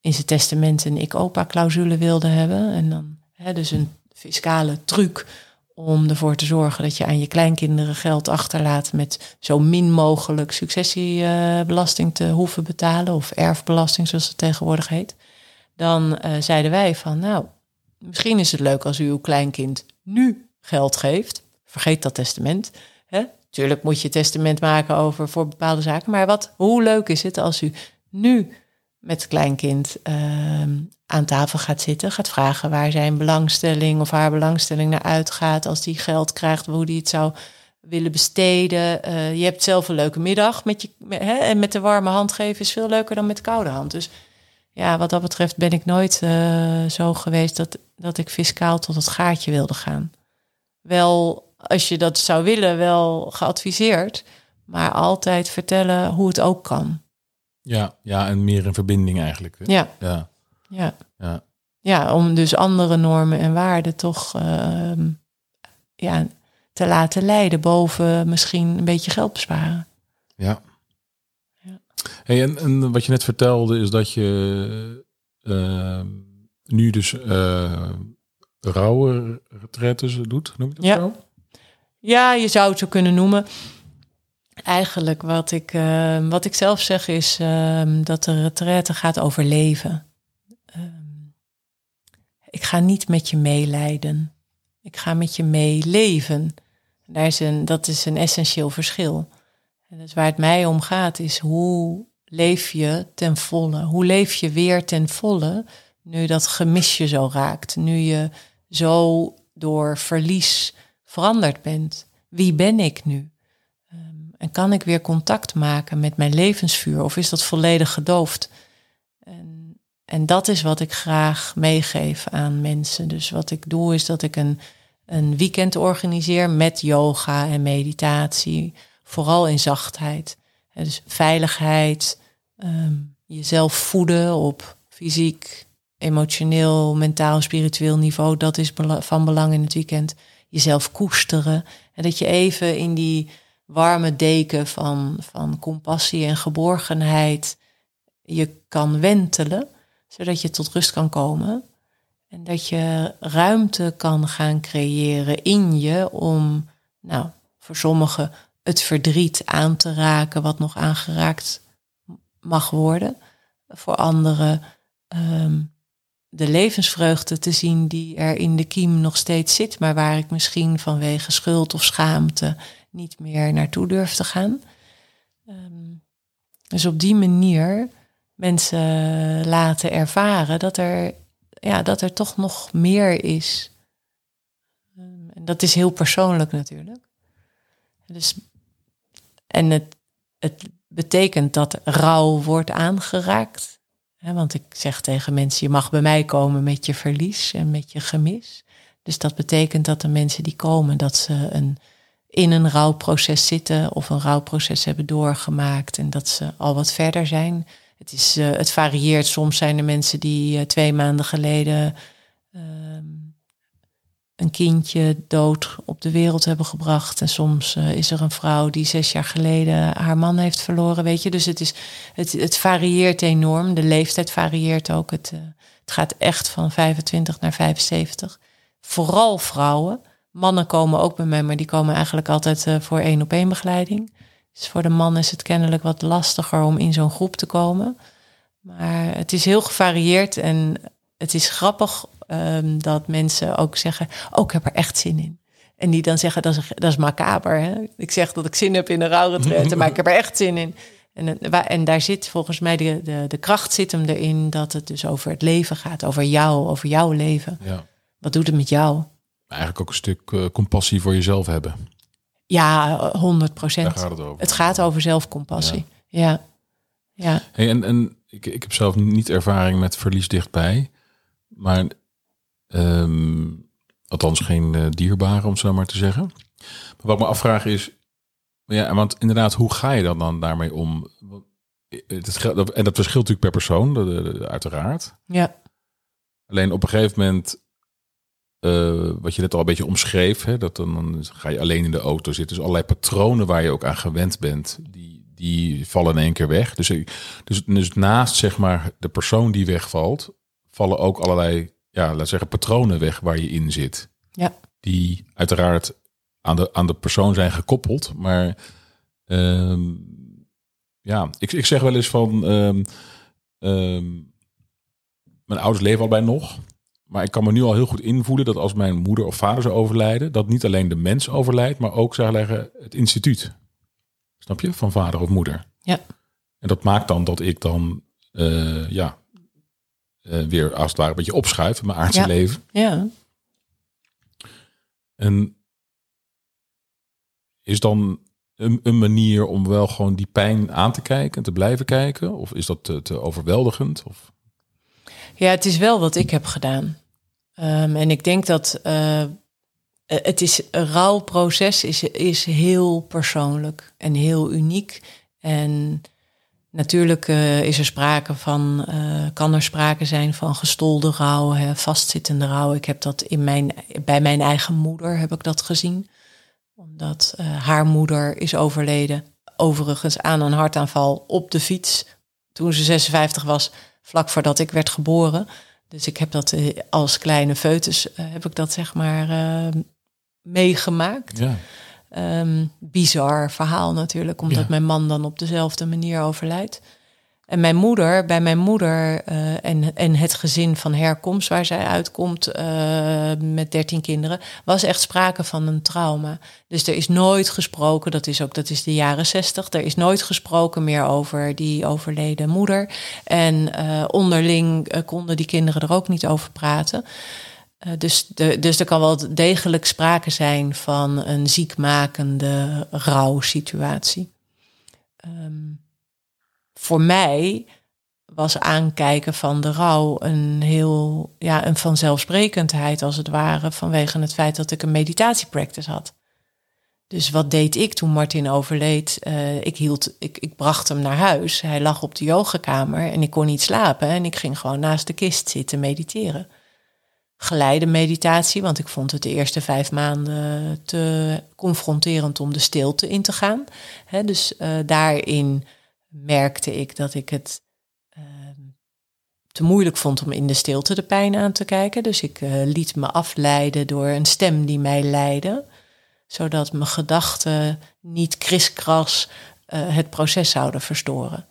in zijn testament een ik-opa-clausule wilde hebben, en dan hè, dus een fiscale truc om ervoor te zorgen dat je aan je kleinkinderen geld achterlaat met zo min mogelijk successiebelasting te hoeven betalen, of erfbelasting zoals het tegenwoordig heet, dan zeiden wij van, nou, misschien is het leuk als u uw kleinkind nu geld geeft. Vergeet dat testament. Hè? Tuurlijk moet je testament maken over voor bepaalde zaken, maar wat, hoe leuk is het als u nu met kleinkind uh, aan tafel gaat zitten, gaat vragen waar zijn belangstelling of haar belangstelling naar uitgaat als die geld krijgt, hoe die het zou willen besteden. Uh, je hebt zelf een leuke middag met je hè, en met de warme hand geven is veel leuker dan met de koude hand. Dus ja, wat dat betreft ben ik nooit uh, zo geweest dat, dat ik fiscaal tot het gaatje wilde gaan. Wel, als je dat zou willen, wel geadviseerd, maar altijd vertellen hoe het ook kan. Ja, ja, en meer in verbinding eigenlijk. Ja. ja. Ja. ja. Ja, om dus andere normen en waarden toch uh, ja, te laten leiden boven misschien een beetje geld besparen. Ja. Hey, en, en wat je net vertelde is dat je uh, nu dus uh, rauwe retretes doet, noem je dat ja. zo? Ja, je zou het zo kunnen noemen. Eigenlijk wat ik, uh, wat ik zelf zeg is uh, dat de retraite gaat over leven. Ik ga niet met je meelijden. Ik ga met je meeleven. Daar is een, dat is een essentieel verschil. En dus waar het mij om gaat is hoe leef je ten volle? Hoe leef je weer ten volle nu dat gemis je zo raakt? Nu je zo door verlies veranderd bent? Wie ben ik nu? En kan ik weer contact maken met mijn levensvuur? Of is dat volledig gedoofd? En, en dat is wat ik graag meegeef aan mensen. Dus wat ik doe is dat ik een, een weekend organiseer met yoga en meditatie. Vooral in zachtheid. Dus veiligheid, um, jezelf voeden op fysiek, emotioneel, mentaal, spiritueel niveau. Dat is van belang in het weekend. Jezelf koesteren. En dat je even in die warme deken van, van compassie en geborgenheid je kan wentelen, zodat je tot rust kan komen. En dat je ruimte kan gaan creëren in je om, nou, voor sommigen het verdriet aan te raken wat nog aangeraakt mag worden. Voor anderen um, de levensvreugde te zien die er in de kiem nog steeds zit, maar waar ik misschien vanwege schuld of schaamte niet meer naartoe durf te gaan. Um, dus op die manier mensen laten ervaren dat er, ja, dat er toch nog meer is. Um, en dat is heel persoonlijk natuurlijk. Dus, en het, betekent dat rouw wordt aangeraakt. Want ik zeg tegen mensen, je mag bij mij komen met je verlies en met je gemis. Dus dat betekent dat de mensen die komen, dat ze een, in een rouwproces zitten of een rouwproces hebben doorgemaakt en dat ze al wat verder zijn. Het, is, uh, het varieert. Soms zijn er mensen die uh, twee maanden geleden ehm, een kindje dood op de wereld hebben gebracht. En soms uh, is er een vrouw die zes jaar geleden haar man heeft verloren. Weet je, dus het, is, het, het varieert enorm. De leeftijd varieert ook. Het, het gaat echt van 25 naar 75. Vooral vrouwen. Mannen komen ook bij mij, maar die komen eigenlijk altijd voor één op één begeleiding. Dus voor de man is het kennelijk wat lastiger om in zo'n groep te komen. Maar het is heel gevarieerd en het is grappig um, dat mensen ook zeggen: Oh, ik heb er echt zin in. En die dan zeggen: Dat is, dat is macaber. Hè? Ik zeg dat ik zin heb in een rouwretraite, maar ik heb er echt zin in. En, en daar zit volgens mij de, de, de kracht zit hem erin dat het dus over het leven gaat, over jou, over jouw leven. Ja. Wat doet het met jou? Eigenlijk ook een stuk uh, compassie voor jezelf hebben. Ja, 100 procent. Gaat het, over. het gaat over zelfcompassie. Ja. ja. Hey, en en ik, ik heb zelf niet ervaring met verlies dichtbij. Maar um, althans geen uh, dierbare, om zo maar te zeggen. Maar wat ik me afvraag is. Ja, want inderdaad, hoe ga je dan, dan daarmee om? Het, en dat verschilt natuurlijk per persoon, uiteraard. Ja. Alleen op een gegeven moment uh, wat je net al een beetje omschreef, hè, dat dan, dan, ga je alleen in de auto zitten. Dus allerlei patronen waar je ook aan gewend bent, die, die vallen in één keer weg. Dus, dus, dus naast zeg maar de persoon die wegvalt, vallen ook allerlei, ja, laat zeggen, patronen weg waar je in zit. Ja. Die uiteraard aan de, aan de persoon zijn gekoppeld. Maar um, ja, ik, ik zeg wel eens van. Um, um, mijn ouders leven al bij nog. Maar ik kan me nu al heel goed invoelen dat als mijn moeder of vader zou overlijden, dat niet alleen de mens overlijdt, maar ook zou leggen het instituut. Snap je? Van vader of moeder. Ja. En dat maakt dan dat ik dan uh, ja, uh, weer als het ware een beetje opschuif in mijn aardse ja. leven. Ja. En is dan een, een, manier om wel gewoon die pijn aan te kijken en te blijven kijken? Of is dat te, te overweldigend? Of? Ja, het is wel wat ik heb gedaan. Um, en ik denk dat uh, het is een rouwproces is, is heel persoonlijk en heel uniek. En natuurlijk uh, is er sprake van, uh, kan er sprake zijn van gestolde rouw, hè, vastzittende rouw. Ik heb dat in mijn, bij mijn eigen moeder heb ik dat gezien. Omdat haar moeder is overleden. Overigens aan een hartaanval op de fiets. Toen ze 56 was, vlak voordat ik werd geboren. Dus ik heb dat eh, als kleine foetus, heb ik dat zeg maar meegemaakt. Ja. Um, bizar verhaal natuurlijk, omdat ja. mijn man dan op dezelfde manier overlijdt. En mijn moeder, bij mijn moeder uh, en, en het gezin van herkomst waar zij uitkomt uh, met dertien kinderen, was echt sprake van een trauma. Dus er is nooit gesproken, dat is ook, dat is de jaren zestig, er is nooit gesproken meer over die overleden moeder. En uh, onderling konden die kinderen er ook niet over praten. Dus, de, dus er kan wel degelijk sprake zijn van een ziekmakende rouwsituatie. Um, voor mij was aankijken van de rouw een heel, ja, een vanzelfsprekendheid als het ware, vanwege het feit dat ik een meditatiepractice had. Dus wat deed ik toen Martin overleed? Uh, ik, hield, ik, ik bracht hem naar huis. Hij lag op de yogakamer en ik kon niet slapen. En ik ging gewoon naast de kist zitten mediteren. Geleide meditatie, want ik vond het de eerste vijf maanden te confronterend om de stilte in te gaan. Dus uh, daarin merkte ik dat ik het uh, te moeilijk vond om in de stilte de pijn aan te kijken. Dus ik uh, liet me afleiden door een stem die mij leidde, zodat mijn gedachten niet kriskras uh, het proces zouden verstoren.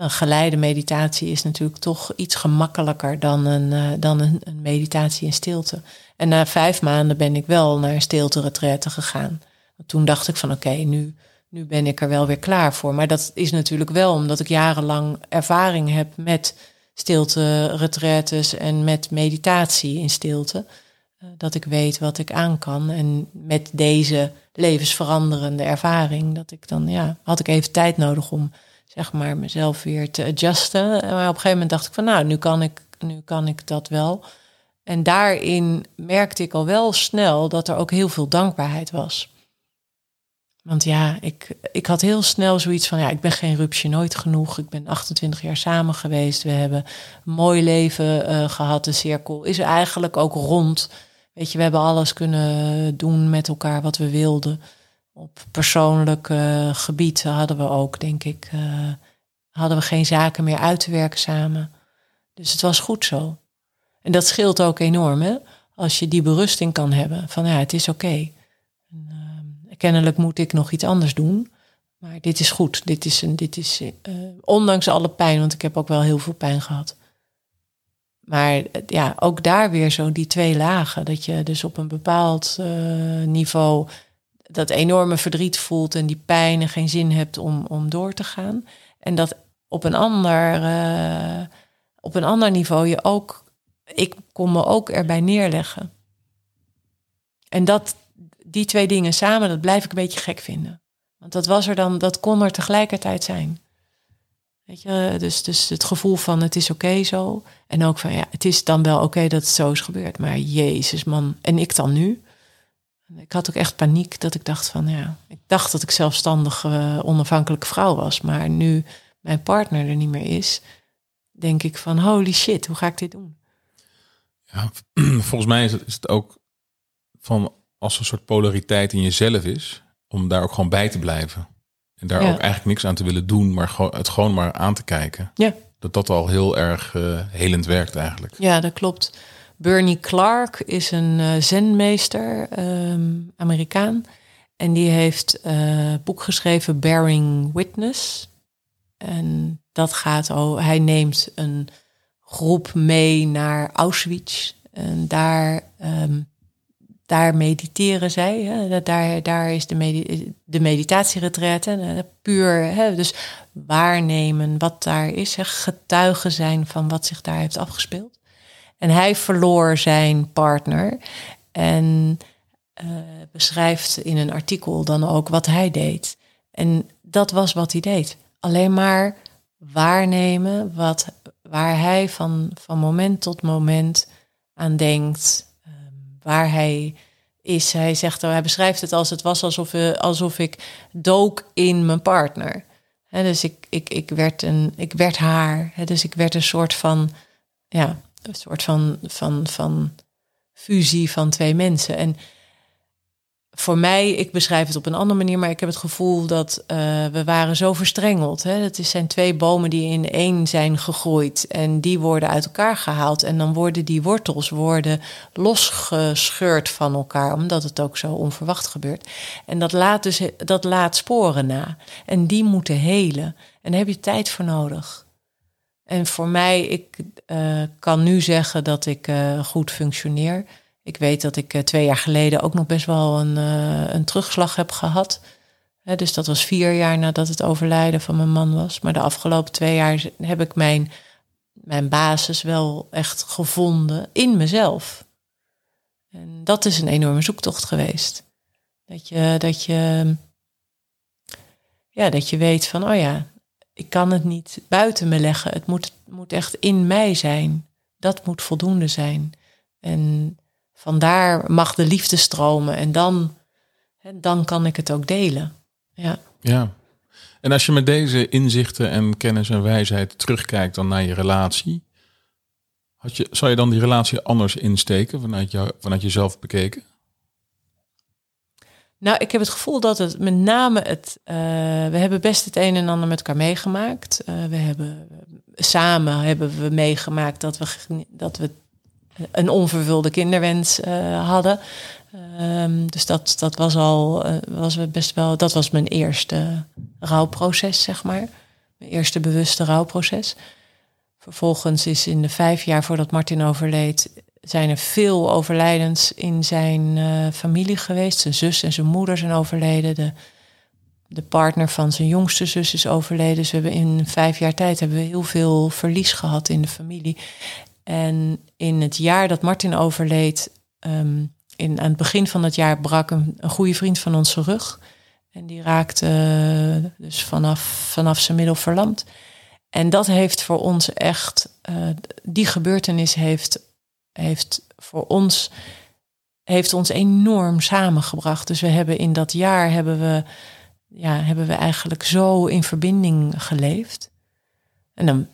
Een geleide meditatie is natuurlijk toch iets gemakkelijker dan een, dan een, meditatie in stilte. En na vijf maanden ben ik wel naar een stilte gegaan. Toen dacht ik van oké, nu, nu ben ik er wel weer klaar voor. Maar dat is natuurlijk wel omdat ik jarenlang ervaring heb met stilte retretes en met meditatie in stilte. Uh, dat ik weet wat ik aan kan. En met deze levensveranderende ervaring, dat ik dan, ja, had ik even tijd nodig om zeg maar mezelf weer te adjusten. Maar op een gegeven moment dacht ik van nou, nu kan ik, nu kan ik dat wel. En daarin merkte ik al wel snel dat er ook heel veel dankbaarheid was. Want ja, ik, ik had heel snel zoiets van, ja, ik ben geen rupsje nooit genoeg. Ik ben 28 jaar samen geweest. We hebben een mooi leven uh, gehad. De cirkel is eigenlijk ook rond. Weet je, we hebben alles kunnen doen met elkaar wat we wilden. Op persoonlijk uh, gebied hadden we ook, denk ik, uh, hadden we geen zaken meer uit te werken samen. Dus het was goed zo. En dat scheelt ook enorm, hè? Als je die berusting kan hebben van, ja, het is oké. Okay kennelijk moet ik nog iets anders doen. Maar dit is goed. Dit is, een, dit is uh, ondanks alle pijn, want ik heb ook wel heel veel pijn gehad. Maar eh, ja, ook daar weer zo die twee lagen. Dat je dus op een bepaald niveau dat enorme verdriet voelt en die pijn en geen zin hebt om, om door te gaan. En dat op een ander, uh, op een ander niveau je ook, ik kon me ook erbij neerleggen. En dat, die twee dingen samen, dat blijf ik een beetje gek vinden. Want dat was er dan, dat kon er tegelijkertijd zijn. Weet je, dus, dus het gevoel van het is oké zo. En ook van ja, het is dan wel oké dat het zo is gebeurd. Maar jezus man, en ik dan nu? Ik had ook echt paniek dat ik dacht van ja, ik dacht dat ik zelfstandig uh, onafhankelijke vrouw was. Maar nu mijn partner er niet meer is, denk ik van holy shit, hoe ga ik dit doen? Ja, volgens mij is het, is het ook van als een soort polariteit in jezelf is, om daar ook gewoon bij te blijven. En daar ook eigenlijk niks aan te willen doen, maar het gewoon maar aan te kijken. Ja. Dat dat al heel erg uh, helend werkt eigenlijk. Ja, dat klopt. Bernie Clark is een uh, zenmeester, um, Amerikaan. En die heeft uh, boek geschreven, Bearing Witness. En dat gaat, oh, hij neemt een groep mee naar Auschwitz. En daar um, daar mediteren zij. Hè? Daar, daar is de, medi de meditatieretraite. Puur, hè? dus waarnemen wat daar is. Hè? Getuigen zijn van wat zich daar heeft afgespeeld. En hij verloor zijn partner. En uh, beschrijft in een artikel dan ook wat hij deed. En dat was wat hij deed. Alleen maar waarnemen wat, waar hij van, van moment tot moment aan denkt waar hij is. Hij zegt, hij beschrijft het als het was alsof, uh, alsof ik dook in mijn partner. Dus ik, ik, ik, werd een, ik werd haar. Dus ik werd een soort van, ja, een soort van, van, van fusie van twee mensen. En voor mij, ik beschrijf het op een andere manier, maar ik heb het gevoel dat uh, we waren zo verstrengeld. Hè? Het zijn twee bomen die in één zijn gegroeid en die worden uit elkaar gehaald. En dan worden die wortels worden losgescheurd van elkaar, omdat het ook zo onverwacht gebeurt. En dat laat dus dat laat sporen na. En die moeten helen. En daar heb je tijd voor nodig. En voor mij, ik uh, kan nu zeggen dat ik uh, goed functioneer. Ik weet dat ik eh, twee jaar geleden ook nog best wel een, een terugslag heb gehad. dus dat was vier jaar nadat het overlijden van mijn man was. Maar de afgelopen twee jaar heb ik mijn, mijn basis wel echt gevonden in mezelf. En dat is een enorme zoektocht geweest. Dat je, dat je, ja, dat je weet van, oh ja, ik kan het niet buiten me leggen. Het moet, moet echt in mij zijn. Dat moet voldoende zijn. En vandaar mag de liefde stromen en dan, dan kan ik het ook delen. Ja. ja. En als je met deze inzichten en kennis en wijsheid terugkijkt dan naar je relatie, had je, zou je dan die relatie anders insteken vanuit, jou, vanuit jezelf bekeken? Nou, ik heb het gevoel dat het met name het. Uh, we hebben best het een en ander met elkaar meegemaakt. Uh, we hebben samen hebben we meegemaakt dat we, dat we een onvervulde kinderwens uh, hadden. Um, dus dat, dat was al was best wel. Dat was mijn eerste rouwproces, zeg maar. Mijn eerste bewuste rouwproces. Vervolgens is in de vijf jaar voordat Martin overleed, zijn er veel overlijdens in zijn uh, familie geweest. Zijn zus en zijn moeder zijn overleden. De, de partner van zijn jongste zus is overleden. Dus we hebben in vijf jaar tijd hebben we heel veel verlies gehad in de familie. En in het jaar dat Martin overleed, um, in, aan het begin van het jaar brak een, een goede vriend van ons rug. En die raakte uh, dus vanaf, vanaf zijn middel verlamd. En dat heeft voor ons echt, uh, die gebeurtenis heeft heeft voor ons, heeft ons enorm samengebracht. Dus we hebben in dat jaar hebben we, ja, hebben we eigenlijk zo in verbinding geleefd. En dan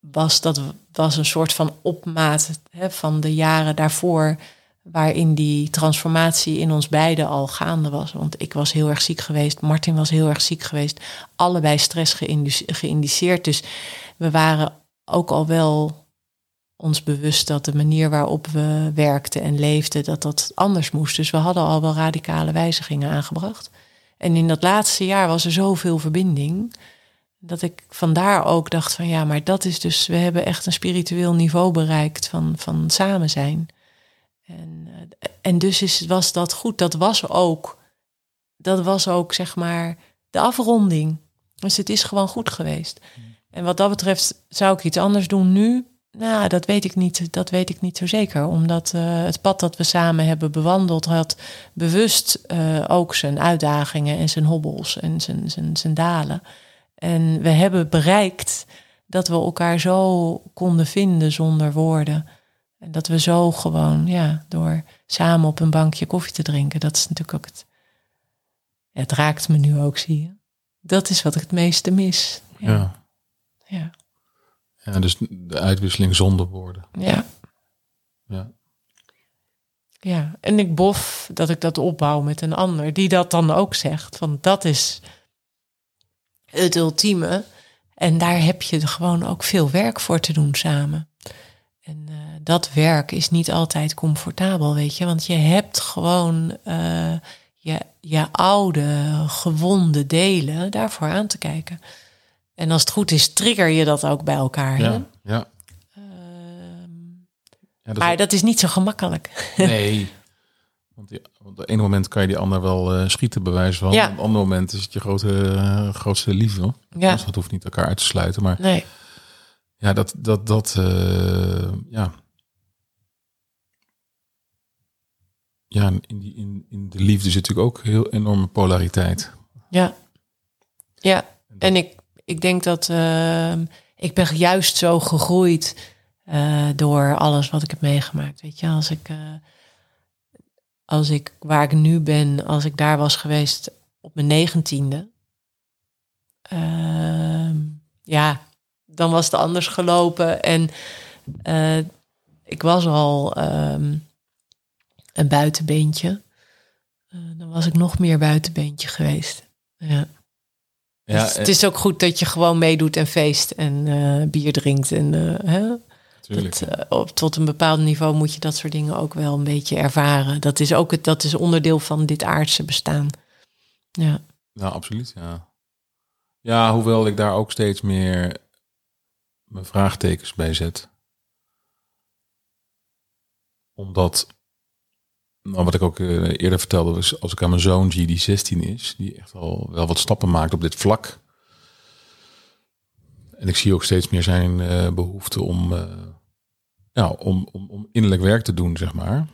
was dat was een soort van opmaat hè, van de jaren daarvoor, waarin die transformatie in ons beiden al gaande was. Want ik was heel erg ziek geweest, Martin was heel erg ziek geweest, allebei stress geïndiceerd. Dus we waren ook al wel ons bewust dat de manier waarop we werkten en leefden, dat dat anders moest. Dus we hadden al wel radicale wijzigingen aangebracht. En in dat laatste jaar was er zoveel verbinding. Dat ik vandaar ook dacht van ja, maar dat is dus, we hebben echt een spiritueel niveau bereikt van, van samen zijn. En, eh, en dus is, was dat goed. Dat was ook, dat was ook zeg maar de afronding. Dus het is gewoon goed geweest. En wat dat betreft zou ik iets anders doen nu. Nou, dat weet ik niet. Dat weet ik niet zo zeker. Omdat uh, het pad dat we samen hebben bewandeld had bewust uh, ook zijn uitdagingen en zijn hobbels en zijn, zijn, zijn dalen. En we hebben bereikt dat we elkaar zo konden vinden zonder woorden. En dat we zo gewoon, ja, door samen op een bankje koffie te drinken, dat is natuurlijk ook het. Het raakt me nu ook, zie je. Dat is wat ik het meeste mis. Ja. Ja. ja. Dus de uitwisseling zonder woorden. Ja. Ja. Ja, en ik bof dat ik dat opbouw met een ander, die dat dan ook zegt. Van dat is het ultieme. En daar heb je gewoon ook veel werk voor te doen samen. En uh, dat werk is niet altijd comfortabel, weet je. Want je hebt gewoon uh, je, je oude, gewonde delen daarvoor aan te kijken. En als het goed is, trigger je dat ook bij elkaar. Ja, hè? ja. Uh, ja dat maar dat is niet zo gemakkelijk. Nee. Want, die, op het ene moment kan je die ander wel uh, schieten, bewijs van. Ja. Op het andere moment is het je grote, uh, grootste liefde. Ja. Dus dat hoeft niet elkaar uit te sluiten. Maar Nee. ja, dat, dat, dat, uh, ja. Ja, in, die, in, in de liefde zit natuurlijk ook heel enorme polariteit. Ja. Ja. En ik, ik denk dat uh, ik ben juist zo gegroeid uh, door alles wat ik heb meegemaakt. Weet je, als ik, uh, als ik waar ik nu ben, als ik daar was geweest op mijn negentiende, ehm, ja, dan was het anders gelopen. En uh, ik was al um, een buitenbeentje. dan was ik nog meer buitenbeentje geweest. Ja. Ja, dus het is ook goed dat je gewoon meedoet en feest en uh, bier drinkt. En, uh, hè? Tuurlijk. Dat, uh, op, tot een bepaald niveau moet je dat soort dingen ook wel een beetje ervaren. Dat is ook het, dat is onderdeel van dit aardse bestaan. Ja, ja absoluut. Ja. ja, hoewel ik daar ook steeds meer mijn vraagtekens bij zet. Omdat, nou, wat ik ook uh, eerder vertelde, was als ik aan mijn zoon zie die 16 is, die echt al wel wat stappen maakt op dit vlak. En ik zie ook steeds meer zijn uh, behoefte om, uh, ja, om, om, om innerlijk werk te doen, zeg maar.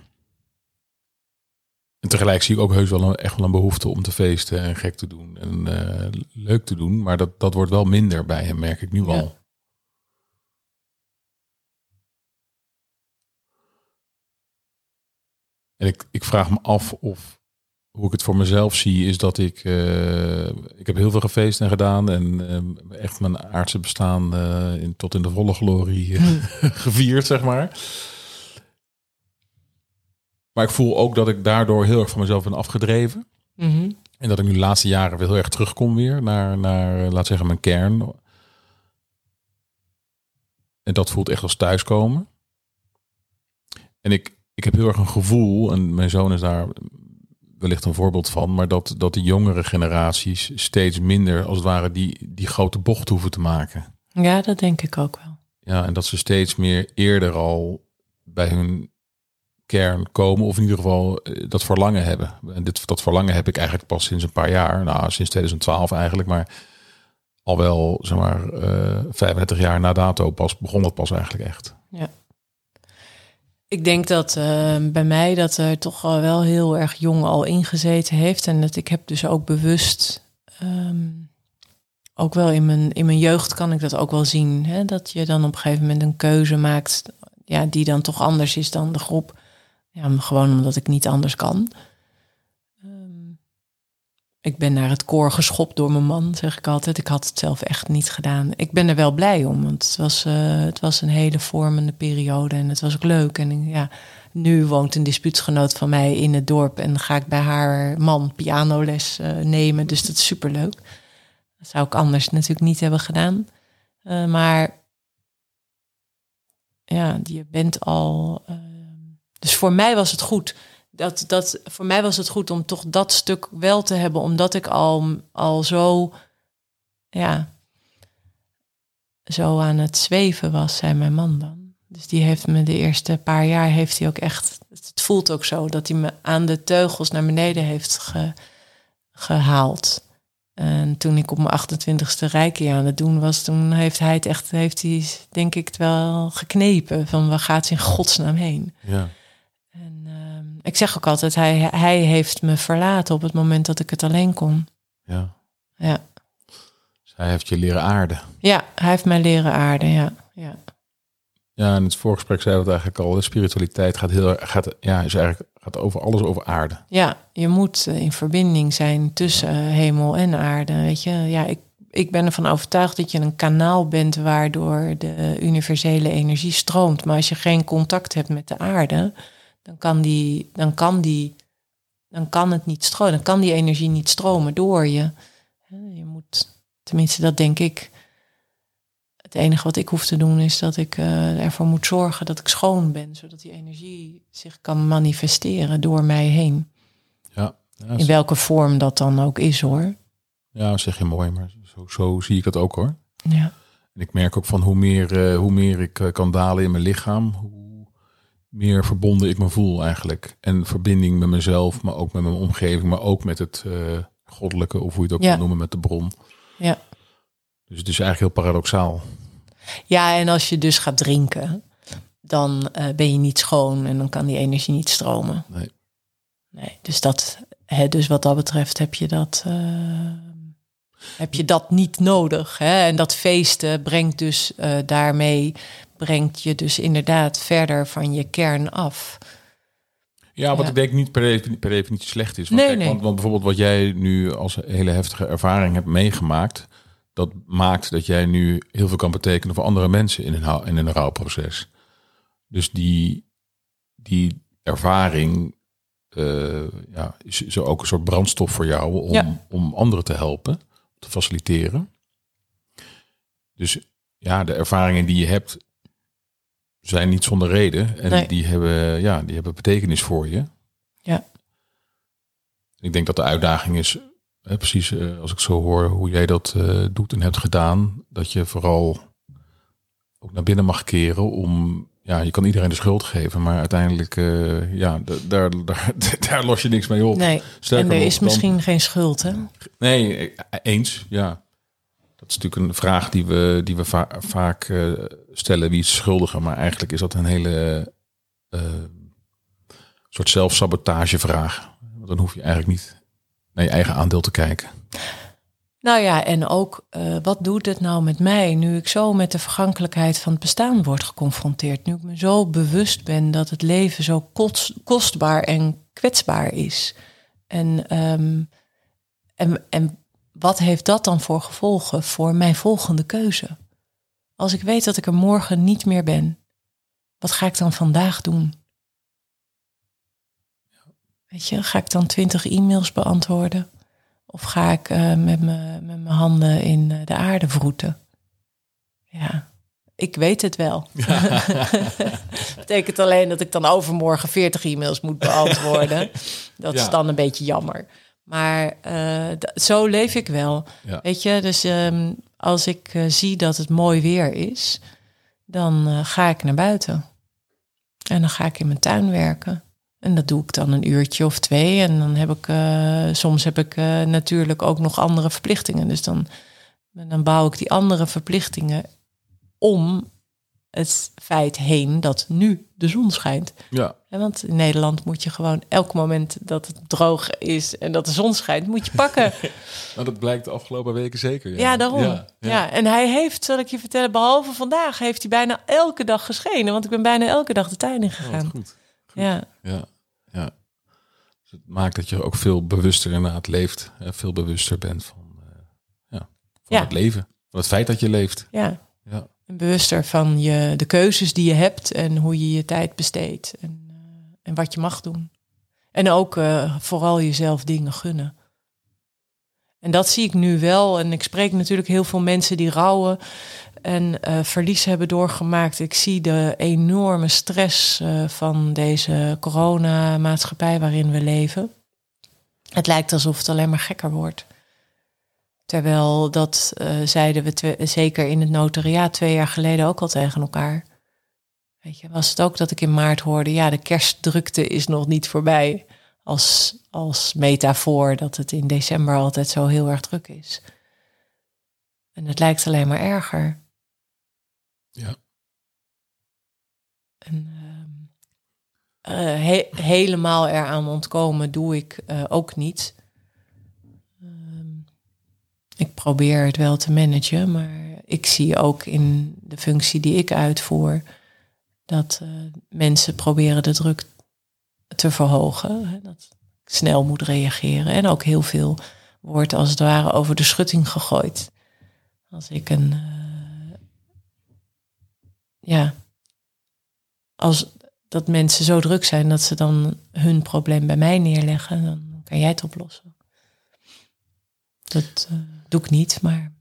En tegelijk zie ik ook heus wel een, echt wel een behoefte om te feesten en gek te doen en uh, leuk te doen. Maar dat, dat wordt wel minder bij hem, merk ik nu Ja. al. En ik, ik vraag me af of hoe ik het voor mezelf zie, is dat ik. Uh, ik heb heel veel gefeest en gedaan. En uh, echt mijn aardse bestaan uh, in, tot in de volle glorie Hmm. gevierd, zeg maar. Maar ik voel ook dat ik daardoor heel erg van mezelf ben afgedreven. mm -hmm. En dat ik nu de laatste jaren weer heel erg terugkom weer naar, naar laat zeggen, mijn kern. En dat voelt echt als thuiskomen. En ik, ik heb heel erg een gevoel, en mijn zoon is daar wellicht een voorbeeld van, maar dat, dat de jongere generaties steeds minder, als het ware, die, die grote bocht hoeven te maken. Ja, dat denk ik ook wel. Ja, en dat ze steeds meer eerder al bij hun kern komen, of in ieder geval dat verlangen hebben. En dit, dat verlangen heb ik eigenlijk pas sinds een paar jaar, nou sinds 2012 eigenlijk, maar al wel, zeg maar, uh, 35 jaar na dato pas begon dat pas eigenlijk echt. Ja. Ik denk dat uh, bij mij dat er toch wel heel erg jong al ingezeten heeft. En dat ik heb dus ook bewust, um, ook wel in mijn, in mijn jeugd kan ik dat ook wel zien. Hè? Dat je dan op een gegeven moment een keuze maakt ja, die dan toch anders is dan de groep. Ja, gewoon omdat ik niet anders kan. Ik ben naar het koor geschopt door mijn man, zeg ik altijd. Ik had het zelf echt niet gedaan. Ik ben er wel blij om, want het was, uh, het was een hele vormende periode en het was ook leuk. En ja, nu woont een dispuutsgenoot van mij in het dorp en ga ik bij haar man pianoles uh, nemen. Dus dat is superleuk. Dat zou ik anders natuurlijk niet hebben gedaan. Uh, maar ja, je bent al. Dus voor mij was het goed. Dat, dat, voor mij was het goed om toch dat stuk wel te hebben, omdat ik al, al zo. Ja. Zo aan het zweven was, zei mijn man dan. Dus die heeft me de eerste paar jaar heeft hij ook echt. Het voelt ook zo dat hij me aan de teugels naar beneden heeft ge, gehaald. En toen ik op mijn 28ste rijke aan het doen was, toen heeft hij het echt, heeft hij denk ik het wel geknepen van waar gaat ze in godsnaam heen. Ja. Ik zeg ook altijd, hij, hij heeft me verlaten op het moment dat ik het alleen kon. Ja. Ja. Dus hij heeft je leren aarden. Ja, hij heeft mij leren aarden, ja. ja. Ja, in het voorgesprek zei we het eigenlijk al. De spiritualiteit gaat heel gaat, ja, is eigenlijk gaat over alles over aarde. Ja, je moet eh, in verbinding zijn tussen eh, hemel en aarde. Weet je, ja, ik, ik ben ervan overtuigd dat je een kanaal bent waardoor de universele energie stroomt. Maar als je geen contact hebt met de aarde, dan kan die, dan kan die, dan kan het niet stromen. Dan kan die energie niet stromen door je. Je moet, tenminste, dat denk ik het enige wat ik hoef te doen is dat ik uh, ervoor moet zorgen dat ik schoon ben, zodat die energie zich kan manifesteren door mij heen. Ja, ja In welke vorm dat dan ook is hoor. Ja, zeg je mooi, maar zo, zo zie ik het ook hoor. Ja. En ik merk ook van hoe meer, uh, hoe meer ik uh, kan dalen in mijn lichaam, hoe meer verbonden ik me voel eigenlijk. En verbinding met mezelf, maar ook met mijn omgeving, maar ook met het goddelijke, of hoe je het ook Ja. wil noemen, met de bron. Ja. Dus het is eigenlijk heel paradoxaal. ja, en als je dus gaat drinken, dan eh, ben je niet schoon en dan kan die energie niet stromen. Nee. Nee, dus dat, hè, dus wat dat betreft heb je dat, eh, heb je dat niet nodig. Hè? En dat feesten brengt dus eh, daarmee brengt je dus inderdaad verder van je kern af. Ja, wat Ja. ik denk niet per, defini- per definitie slecht is. Want, Nee, kijk, nee. Want, want bijvoorbeeld wat jij nu als hele heftige ervaring hebt meegemaakt, dat maakt dat jij nu heel veel kan betekenen voor andere mensen in een, in een rouwproces. Dus die, die ervaring eh, ja, is, is ook een soort brandstof voor jou om, Ja. om anderen te helpen, te faciliteren. Dus ja, de ervaringen die je hebt zijn niet zonder reden. En Nee. die, hebben, ja, die hebben betekenis voor je. Ja. Ik denk dat de uitdaging is, hè, precies eh, als ik zo hoor hoe jij dat eh, doet en hebt gedaan, dat je vooral ook naar binnen mag keren om, ja, je kan iedereen de schuld geven, maar uiteindelijk, eh, ja, daar, daar, daar los je niks mee op. Nee, Sterker en er nog, is dan- misschien geen schuld, hè? Nee, eh, eens, ja. Dat is natuurlijk een vraag die we, die we va- vaak eh, stellen. Wie is schuldiger? Maar eigenlijk is dat een hele eh, soort zelfsabotagevraag. Want dan hoef je eigenlijk niet naar je eigen aandeel te kijken. Nou ja, en ook eh, wat doet het nou met mij nu ik zo met de vergankelijkheid van het bestaan word geconfronteerd? Nu ik me zo bewust ben dat het leven zo kost, kostbaar en kwetsbaar is. En, ehm, en, en wat heeft dat dan voor gevolgen voor mijn volgende keuze? Als ik weet dat ik er morgen niet meer ben, wat ga ik dan vandaag doen? Weet je, ga ik dan twintig e-mails beantwoorden? Of ga ik eh, met mijn met mijn handen in eh, de aarde vroeten? Ja, ik weet het wel. Betekent alleen dat ik dan overmorgen 40 e-mails moet beantwoorden. Dat is Ja. dan een beetje jammer. Maar eh, zo leef ik wel. Ja. Weet je, dus ehm, als ik eh, zie dat het mooi weer is, dan eh, ga ik naar buiten. En dan ga ik in mijn tuin werken. En dat doe ik dan een uurtje of twee. En dan heb ik, soms heb ik natuurlijk ook nog andere verplichtingen. Dus dan, dan bouw ik die andere verplichtingen om het feit heen dat nu de zon schijnt. Ja, Want in Nederland moet je gewoon elk moment dat het droog is en dat de zon schijnt, moet je pakken. nou, dat blijkt de afgelopen weken zeker. Ja, daarom. Ja, ja. en hij heeft, zal ik je vertellen, behalve vandaag, heeft hij bijna elke dag geschenen. Want ik ben bijna elke dag de tuin in Oh, gegaan. goed. ja, Ja, ja. Dus het maakt dat je ook veel bewuster inderdaad leeft. Hè? Veel bewuster bent van, eh, ja, van Ja. het leven. Van het feit dat je leeft. ja. Ja. En bewuster van je, de keuzes die je hebt en hoe je je tijd besteedt. En, en wat je mag doen. En ook eh, vooral jezelf dingen gunnen. En dat zie ik nu wel. En ik spreek natuurlijk heel veel mensen die rouwen en eh, verlies hebben doorgemaakt. Ik zie de enorme stress eh, van deze coronamaatschappij waarin we leven. Het lijkt alsof het alleen maar gekker wordt. Terwijl dat zeiden we zeker in het notariaat twee jaar geleden ook al tegen elkaar. Weet je, was het ook dat ik in maart hoorde, ja, de kerstdrukte is nog niet voorbij. Als, als metafoor dat het in december altijd zo heel erg druk is. En het lijkt alleen maar erger. Ja. En, eh, he- helemaal eraan ontkomen doe ik eh, ook niet. Ehm, ik probeer het wel te managen, maar ik zie ook in de functie die ik uitvoer dat eh, mensen proberen de druk te verhogen. Hè, Dat snel moet reageren en ook heel veel wordt als het ware over de schutting gegooid. Als ik een eh, ja, als dat mensen zo druk zijn dat ze dan hun probleem bij mij neerleggen, dan kan jij het oplossen. Dat eh, doe ik niet, maar.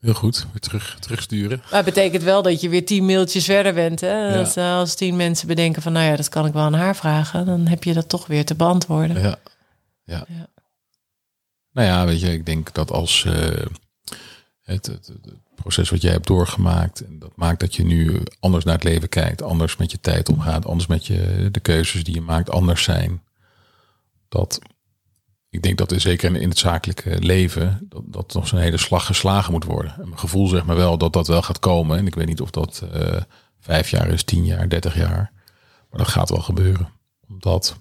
Heel goed. Weer terug, terugsturen. Maar het betekent wel dat je weer tien mailtjes verder bent. Hè? Dat, eh, als tien mensen bedenken van, nou ja, dat kan ik wel aan haar vragen, dan heb je dat toch weer te beantwoorden. Ja. ja. Ja. Nou ja, weet je, ik denk dat als eh, het, het, het proces wat jij hebt doorgemaakt, en dat maakt dat je nu anders naar het leven kijkt, anders met je tijd omgaat, anders met je, de keuzes die je maakt anders zijn. Dat ik denk dat er zeker in, het zakelijke leven, dat, dat nog zo'n hele slag geslagen moet worden. En mijn gevoel zegt me wel dat dat wel gaat komen. En ik weet niet of dat eh, vijf jaar is, tien jaar, dertig jaar. Maar dat gaat wel gebeuren. Omdat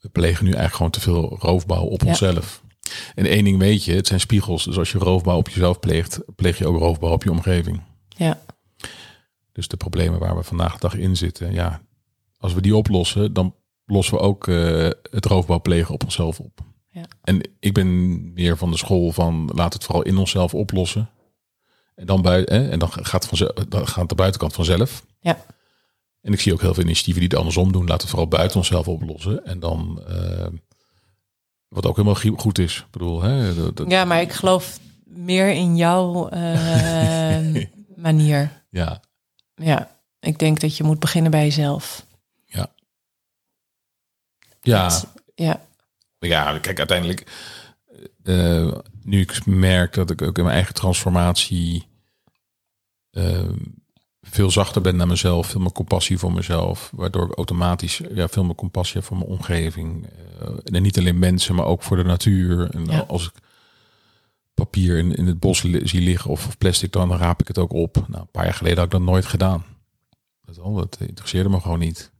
we plegen nu eigenlijk gewoon te veel roofbouw op Ja. onszelf. En één ding weet je, het zijn spiegels. Dus als je roofbouw op jezelf pleegt, pleeg je ook roofbouw op je omgeving. Ja. Dus de problemen waar we vandaag de dag in zitten, ja, als we die oplossen, dan lossen we ook eh, het roofbouw plegen op onszelf op. Ja. En ik ben meer van de school van laat het vooral in onszelf oplossen. En dan, buiten, hè, en dan gaat, het vanzelf, dan gaat de buitenkant vanzelf. Ja. En ik zie ook heel veel initiatieven die het andersom doen. Laten het vooral buiten onszelf oplossen. En dan, eh, wat ook helemaal goed is. Ik bedoel, hè, dat, dat- ja, maar ik geloof meer in jouw eh, manier. ja, Ja, ik denk dat je moet beginnen bij jezelf. Ja, ja, Ja, kijk, uiteindelijk, eh, nu ik merk dat ik ook in mijn eigen transformatie eh, veel zachter ben naar mezelf, veel meer compassie voor mezelf, waardoor ik automatisch ja, veel meer compassie heb voor mijn omgeving. Eh, en niet alleen mensen, maar ook voor de natuur. En Ja. als ik papier in, in het bos li- zie liggen of, of plastic, dan raap ik het ook op. Nou, een paar jaar geleden had ik dat nooit gedaan. Dat, al, dat interesseerde me gewoon niet.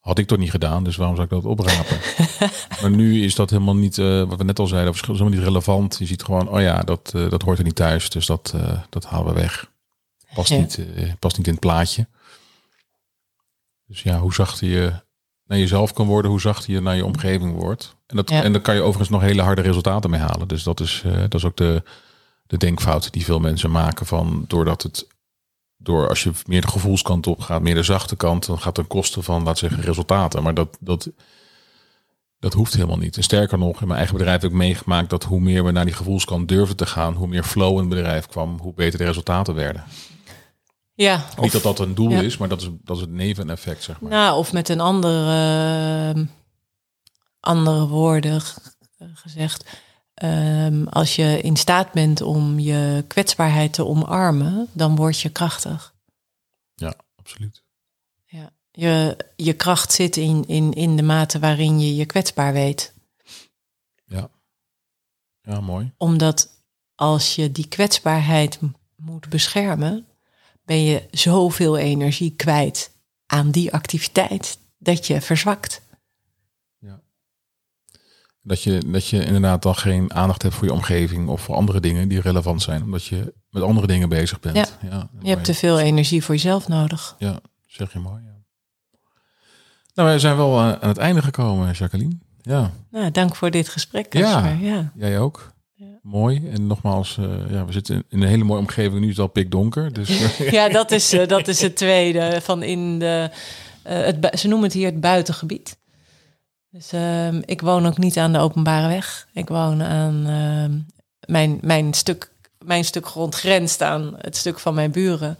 Had ik toch niet gedaan, dus waarom zou ik dat oprapen? maar nu is dat helemaal niet, eh, wat we net al zeiden, is helemaal niet relevant. Je ziet gewoon, oh ja, dat, eh, dat hoort er niet thuis, dus dat, eh, dat halen we weg. Past, Ja. niet, past niet in het plaatje. Dus ja, hoe zachter je naar jezelf kan worden, hoe zachter je naar je omgeving wordt. En, dat, Ja. en daar kan je overigens nog hele harde resultaten mee halen. Dus dat is, dat is ook de, de denkfout die veel mensen maken van doordat het door als je meer de gevoelskant op gaat, meer de zachte kant, dan gaat ten koste van, laat zeggen, resultaten. Maar dat, dat, dat hoeft helemaal niet. En sterker nog, in mijn eigen bedrijf heb ik meegemaakt dat hoe meer we naar die gevoelskant durfden te gaan, hoe meer flow in het bedrijf kwam, hoe beter de resultaten werden. ja. niet dat dat een doel ja. is, maar dat is, dat is het neveneffect, zeg maar. Nou, of met een andere, eh, andere woorden gezegd. Ehm, als je in staat bent om je kwetsbaarheid te omarmen, dan word je krachtig. Ja, absoluut. Ja. Je, je kracht zit in, in, in de mate waarin je je kwetsbaar weet. Ja, mooi. Omdat als je die kwetsbaarheid moet beschermen, ben je zoveel energie kwijt aan die activiteit dat je verzwakt. Dat je, dat je inderdaad dan geen aandacht hebt voor je omgeving of voor andere dingen die relevant zijn, omdat je met andere dingen bezig bent. Ja. je hebt te veel energie voor jezelf nodig. Ja, zeg je mooi. Ja. Nou, wij zijn wel eh, aan het einde gekomen, Jacqueline. Ja. Nou, dank voor dit gesprek. Ja, ja. jij ook. Ja. Mooi. En nogmaals, uh, ja, we zitten in een hele mooie omgeving. Nu is het al pikdonker. Dus, uh. ja, dat is, uh, dat is het tweede van in de. het, ze noemen het hier het buitengebied. Dus ehm, ik woon ook niet aan de openbare weg. Ik woon aan ehm, mijn, mijn, stuk, mijn stuk grond grenst aan het stuk van mijn buren.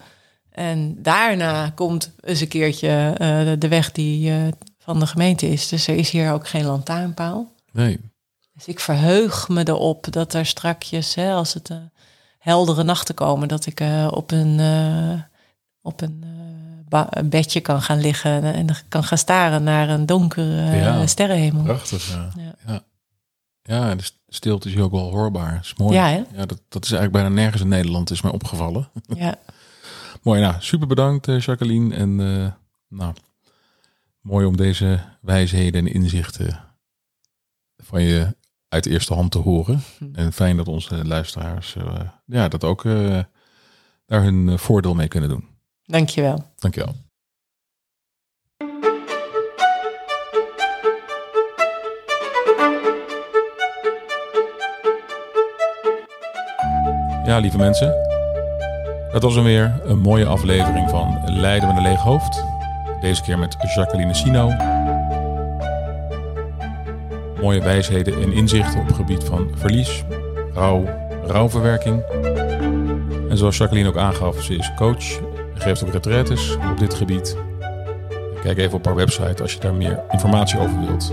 En daarna komt eens een keertje uh, de weg die uh, van de gemeente is. Dus er is hier ook geen lantaarnpaal. Nee. Dus ik verheug me erop dat er strakjes, hè, als het uh, heldere nachten komen, dat ik op een, op een bedje kan gaan liggen en kan gaan staren naar een donkere ja, sterrenhemel. Prachtig, ja. ja. ja. Ja, de stilte is ook wel hoorbaar. is mooi. Ja, hè? ja dat, dat is eigenlijk bijna nergens in Nederland, is mij opgevallen. Ja. mooi, nou, super bedankt uh, Jacqueline. En uh, nou, mooi om deze wijsheden en inzichten van je uit eerste hand te horen. Hm. En fijn dat onze luisteraars uh, ja, dat ook daar hun voordeel mee kunnen doen. Dankjewel. Dankjewel. Ja, lieve mensen. Dat was dan weer een mooie aflevering van Leiden met een leeg hoofd. Deze keer met Jacqueline Sino. Mooie wijsheden en inzichten op het gebied van verlies, rouw, rouwverwerking. En zoals Jacqueline ook aangaf, ze is coach geeft ook retraites op dit gebied. Kijk even op haar website als je daar meer informatie over wilt.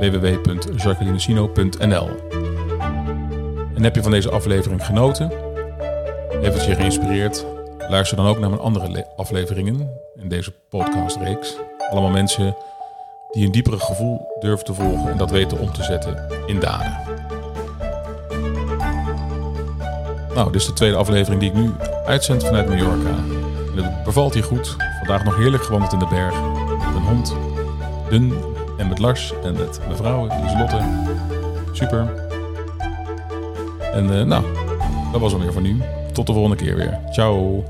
www.jacquelinesino.nl En heb je van deze aflevering genoten? Heeft het je geïnspireerd? Luister dan ook naar mijn andere afleveringen in deze podcastreeks. Allemaal mensen die een diepere gevoel durven te volgen en dat weten om te zetten in daden. Nou, dit is de tweede aflevering die ik nu uitzend vanuit Mallorca. En het bevalt hier goed. Vandaag nog heerlijk gewandeld in de bergen. Met een hond. Dun. En met Lars. En met mevrouw, Lotte. Super. En uh, nou, dat was alweer voor nu. Tot de volgende keer weer. Ciao.